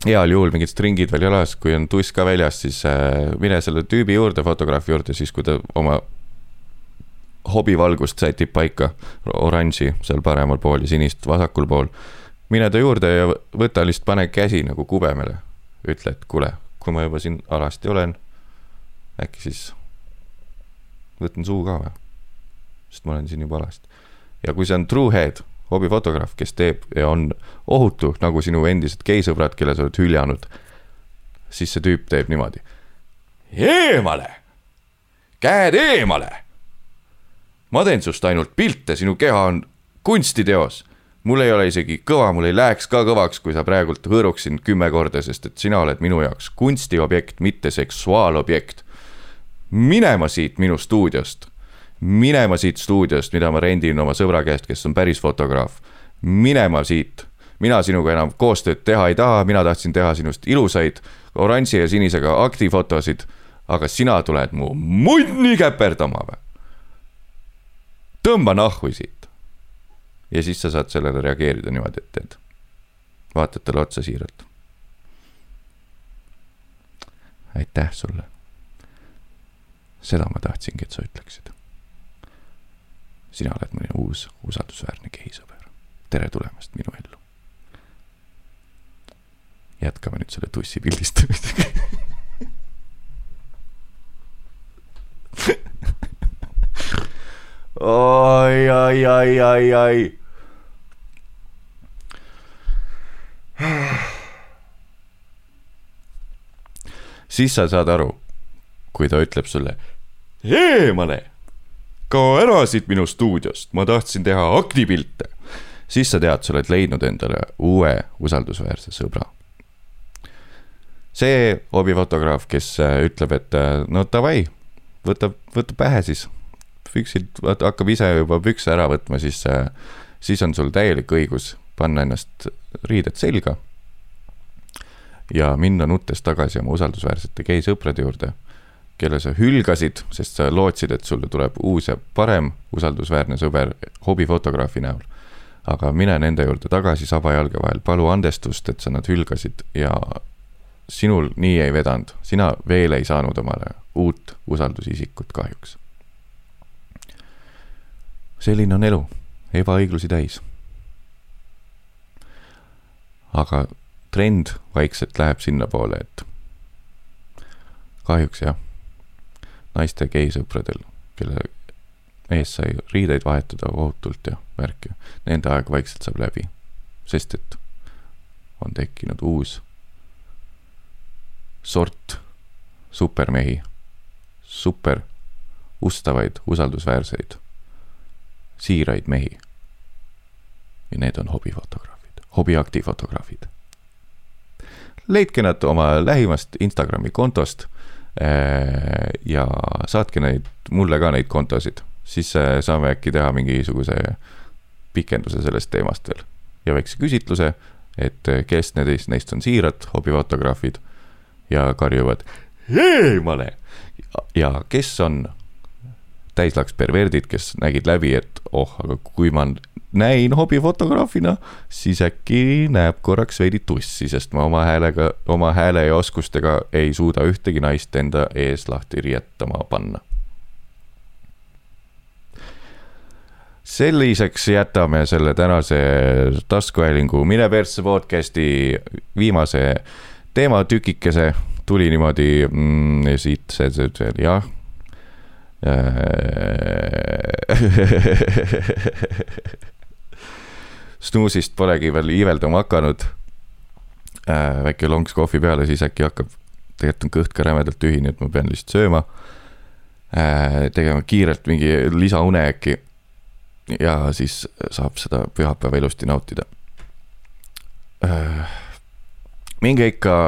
heal juhul mingid stringid veel jalas, kui on tuss ka väljas, siis äh, mine selle tüübi juurde, fotograafi juurde, siis kui ta oma hobivalgust sätib paika, oranži seal paremal pool ja sinist vasakul pool. mine ta juurde ja võta lihtsalt, pane käsi nagu kubemele, ütle, et kuule, kui ma juba siin alasti olen, äkki siis võtan suu ka või? sest ma olen siin juba alasti. ja kui see on true head hobifotograaf, kes teeb ja on ohutu, nagu sinu endised geisõbrad, kelle sa oled hüljanud, siis see tüüp teeb niimoodi. eemale, käed eemale. ma teen sinust ainult pilte, sinu keha on kunstiteos. mul ei ole isegi kõva, mul ei läheks ka kõvaks, kui sa praegult hõõruksin kümme korda, sest et sina oled minu jaoks kunstiobjekt, mitte seksuaalobjekt. minema siit minu stuudiost minema siit stuudiost, mida ma rendin oma sõbra käest, kes on päris fotograaf. minema siit, mina sinuga enam koostööd teha ei taha, mina tahtsin teha sinust ilusaid oranži ja sinisega aktifotosid, aga sina tuled mu munni käperdama või? tõmba nahhu siit. ja siis sa saad sellele reageerida niimoodi, et tead, vaatad talle otsa siiralt. aitäh sulle. seda ma tahtsingi, et sa ütleksid sina oled mõni uus usaldusväärne geisõber. tere tulemast minu ellu. jätkame nüüd selle tussi pildistamisega. oi, oi, oi, oi, oi. siis sa saad aru, kui ta ütleb sulle eemale kao ära siit minu stuudiost, ma tahtsin teha aktipilte. siis sa tead, sa oled leidnud endale uue usaldusväärse sõbra. see hobifotograaf, kes äh, ütleb, et äh, no davai, võta, võta pähe siis. püksid, vaata hakkab ise juba pükse ära võtma, siis, siis on sul täielik õigus panna ennast riided selga. ja minna nuttes tagasi oma usaldusväärsete geisõprade juurde, kelle sa hülgasid, sest sa lootsid, et sulle tuleb uus ja parem usaldusväärne sõber hobifotograafi näol. aga mine nende juurde tagasi saba jalge vahel, palu andestust, et sa nad hülgasid ja sinul nii ei vedanud, sina veel ei saanud omale uut usaldusisikut kahjuks. selline on elu, ebaõiglusi täis. aga trend vaikselt läheb sinnapoole, et kahjuks jah, naiste geisõpradel, kelle ees sai riideid vahetada ohutult ja värki, nende aeg vaikselt saab läbi, sest et on tekkinud uus sort supermehi, super ustavaid, usaldusväärseid, siiraid mehi. ja need on hobifotograafid, hobiaktifotograafid. leidke nad oma lähimast Instagrami kontost ja saatke neid, mulle ka neid kontosid, siis eh, saame äkki teha mingisuguse pikenduse sellest teemast veel ja väikse küsitluse, et eh, kes neist, neist on siirad hobifotograafid ja karjuvad eemale. ja kes on täislaks perverdid, kes nägid läbi, et oh, aga kui ma näin hobifotograafina, siis äkki näeb korraks veidi tussi, sest ma oma häälega, oma hääle ja oskustega ei suuda ühtegi naist enda ees lahti riietama panna. selliseks jätame selle tänase taskuhäälingu Mine persse podcast'i viimase teematükikese tuli niimoodi mm, siit see, see, see jah snuusist polegi veel iiveldama hakanud äh,. väike lonks kohvi peale, siis äkki hakkab, tegelikult on kõht ka rämedalt tühi, nii et ma pean lihtsalt sööma äh,. tegema kiirelt mingi lisaune äkki. ja siis saab seda pühapäeva ilusti nautida äh,. minge ikka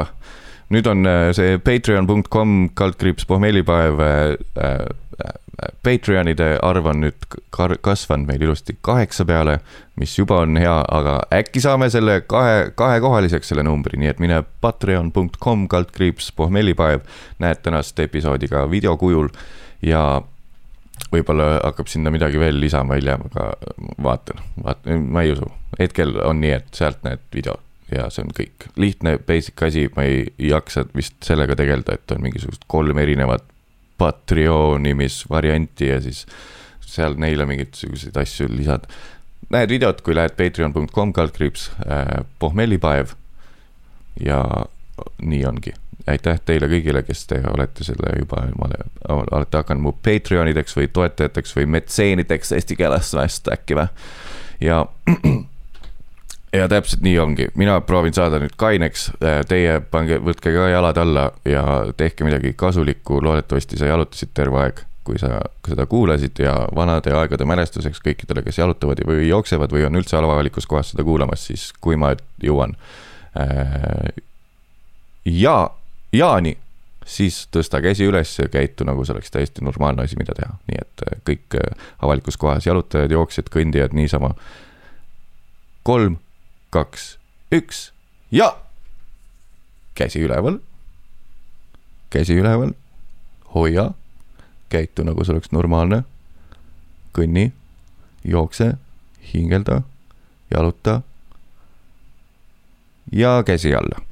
nüüd on äh, see patreon.com kaldkriips pohmellipäev äh, äh, Patreonide arv on nüüd kasvanud meil ilusti kaheksa peale, mis juba on hea, aga äkki saame selle kahe, kahekohaliseks selle numbri, nii et mine patreon.com kaldkriips pohmellipäev, näed tänast episoodi ka videokujul ja võib-olla hakkab sinna midagi veel lisama hiljem, aga vaatan, vaatan, ma ei usu, hetkel on nii, et sealt näed videot ja see on kõik. lihtne basic asi, ma ei jaksa vist sellega tegeleda, et on mingisugused kolm erinevat patrioonimisvarianti ja siis seal neile mingeid sihukeseid asju lisad. näed videot, kui lähed patreon.com kaldkriips äh, pohmellipaev. ja nii ongi. aitäh teile kõigile, kes te olete selle juba, olete hakanud mu Patreonideks või toetajateks või metseenideks eesti keeles vast äkki või. ja ja täpselt nii ongi, mina proovin saada nüüd kaineks, äh, teie pange, võtke ka jalad alla ja tehke midagi kasulikku, loodetavasti sa jalutasid terve aeg, kui sa seda kuulasid ja vanade aegade mälestuseks kõikidele, kes jalutavad või jooksevad või on üldse avalikus kohas seda kuulamas, siis kui ma jõuan. Äh, ja, Jaani, siis tõsta käsi üles ja käitu nagu see oleks täiesti normaalne asi, mida teha, nii et äh, kõik avalikus kohas jalutajad, jooksjad, kõndijad, niisama. kolm kaks, üks ja käsi üleval. käsi üleval, hoia, käitu nagu see oleks normaalne. kõnni, jookse, hingelda, jaluta. ja käsi alla.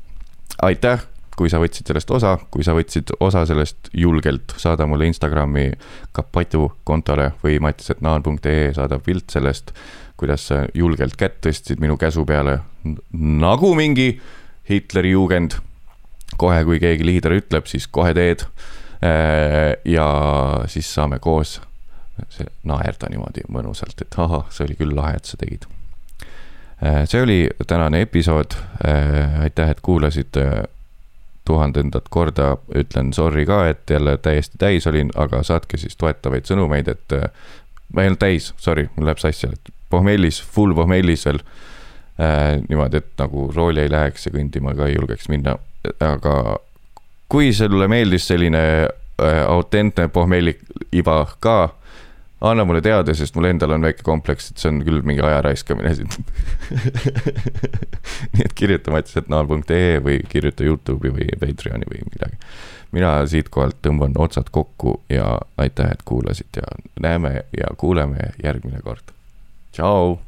aitäh, kui sa võtsid sellest osa, kui sa võtsid osa sellest julgelt, saada mulle Instagrami kapatu kontole või mattisetnaan.ee saada pilt sellest kuidas sa julgelt kätt tõstsid minu käsu peale nagu mingi Hitleri juugend. kohe, kui keegi liider ütleb, siis kohe teed. Äh, ja siis saame koos naerda niimoodi mõnusalt, et ahah, see oli küll lahe, et sa tegid. Äh, see oli tänane episood. Äh, aitäh, et kuulasid tuhandendat korda ütlen sorry ka, et jälle täiesti täis olin, aga saatke siis toetavaid sõnumeid, et ma ei olnud täis, sorry, mul läheb sassi, et pohmellis, full pohmellis veel äh,. niimoodi, et nagu rooli ei läheks ja kõndima ka ei julgeks minna, aga kui sulle meeldis selline äh, autentne pohmellik iba ka, anna mulle teada, sest mul endal on väike kompleks, et see on küll mingi aja raiskamine siin nii et kirjuta mattisetnaal.ee või kirjuta Youtube'i või Patreon'i või midagi. mina siitkohalt tõmban otsad kokku ja aitäh, et kuulasid ja näeme ja kuuleme järgmine kord. 加油！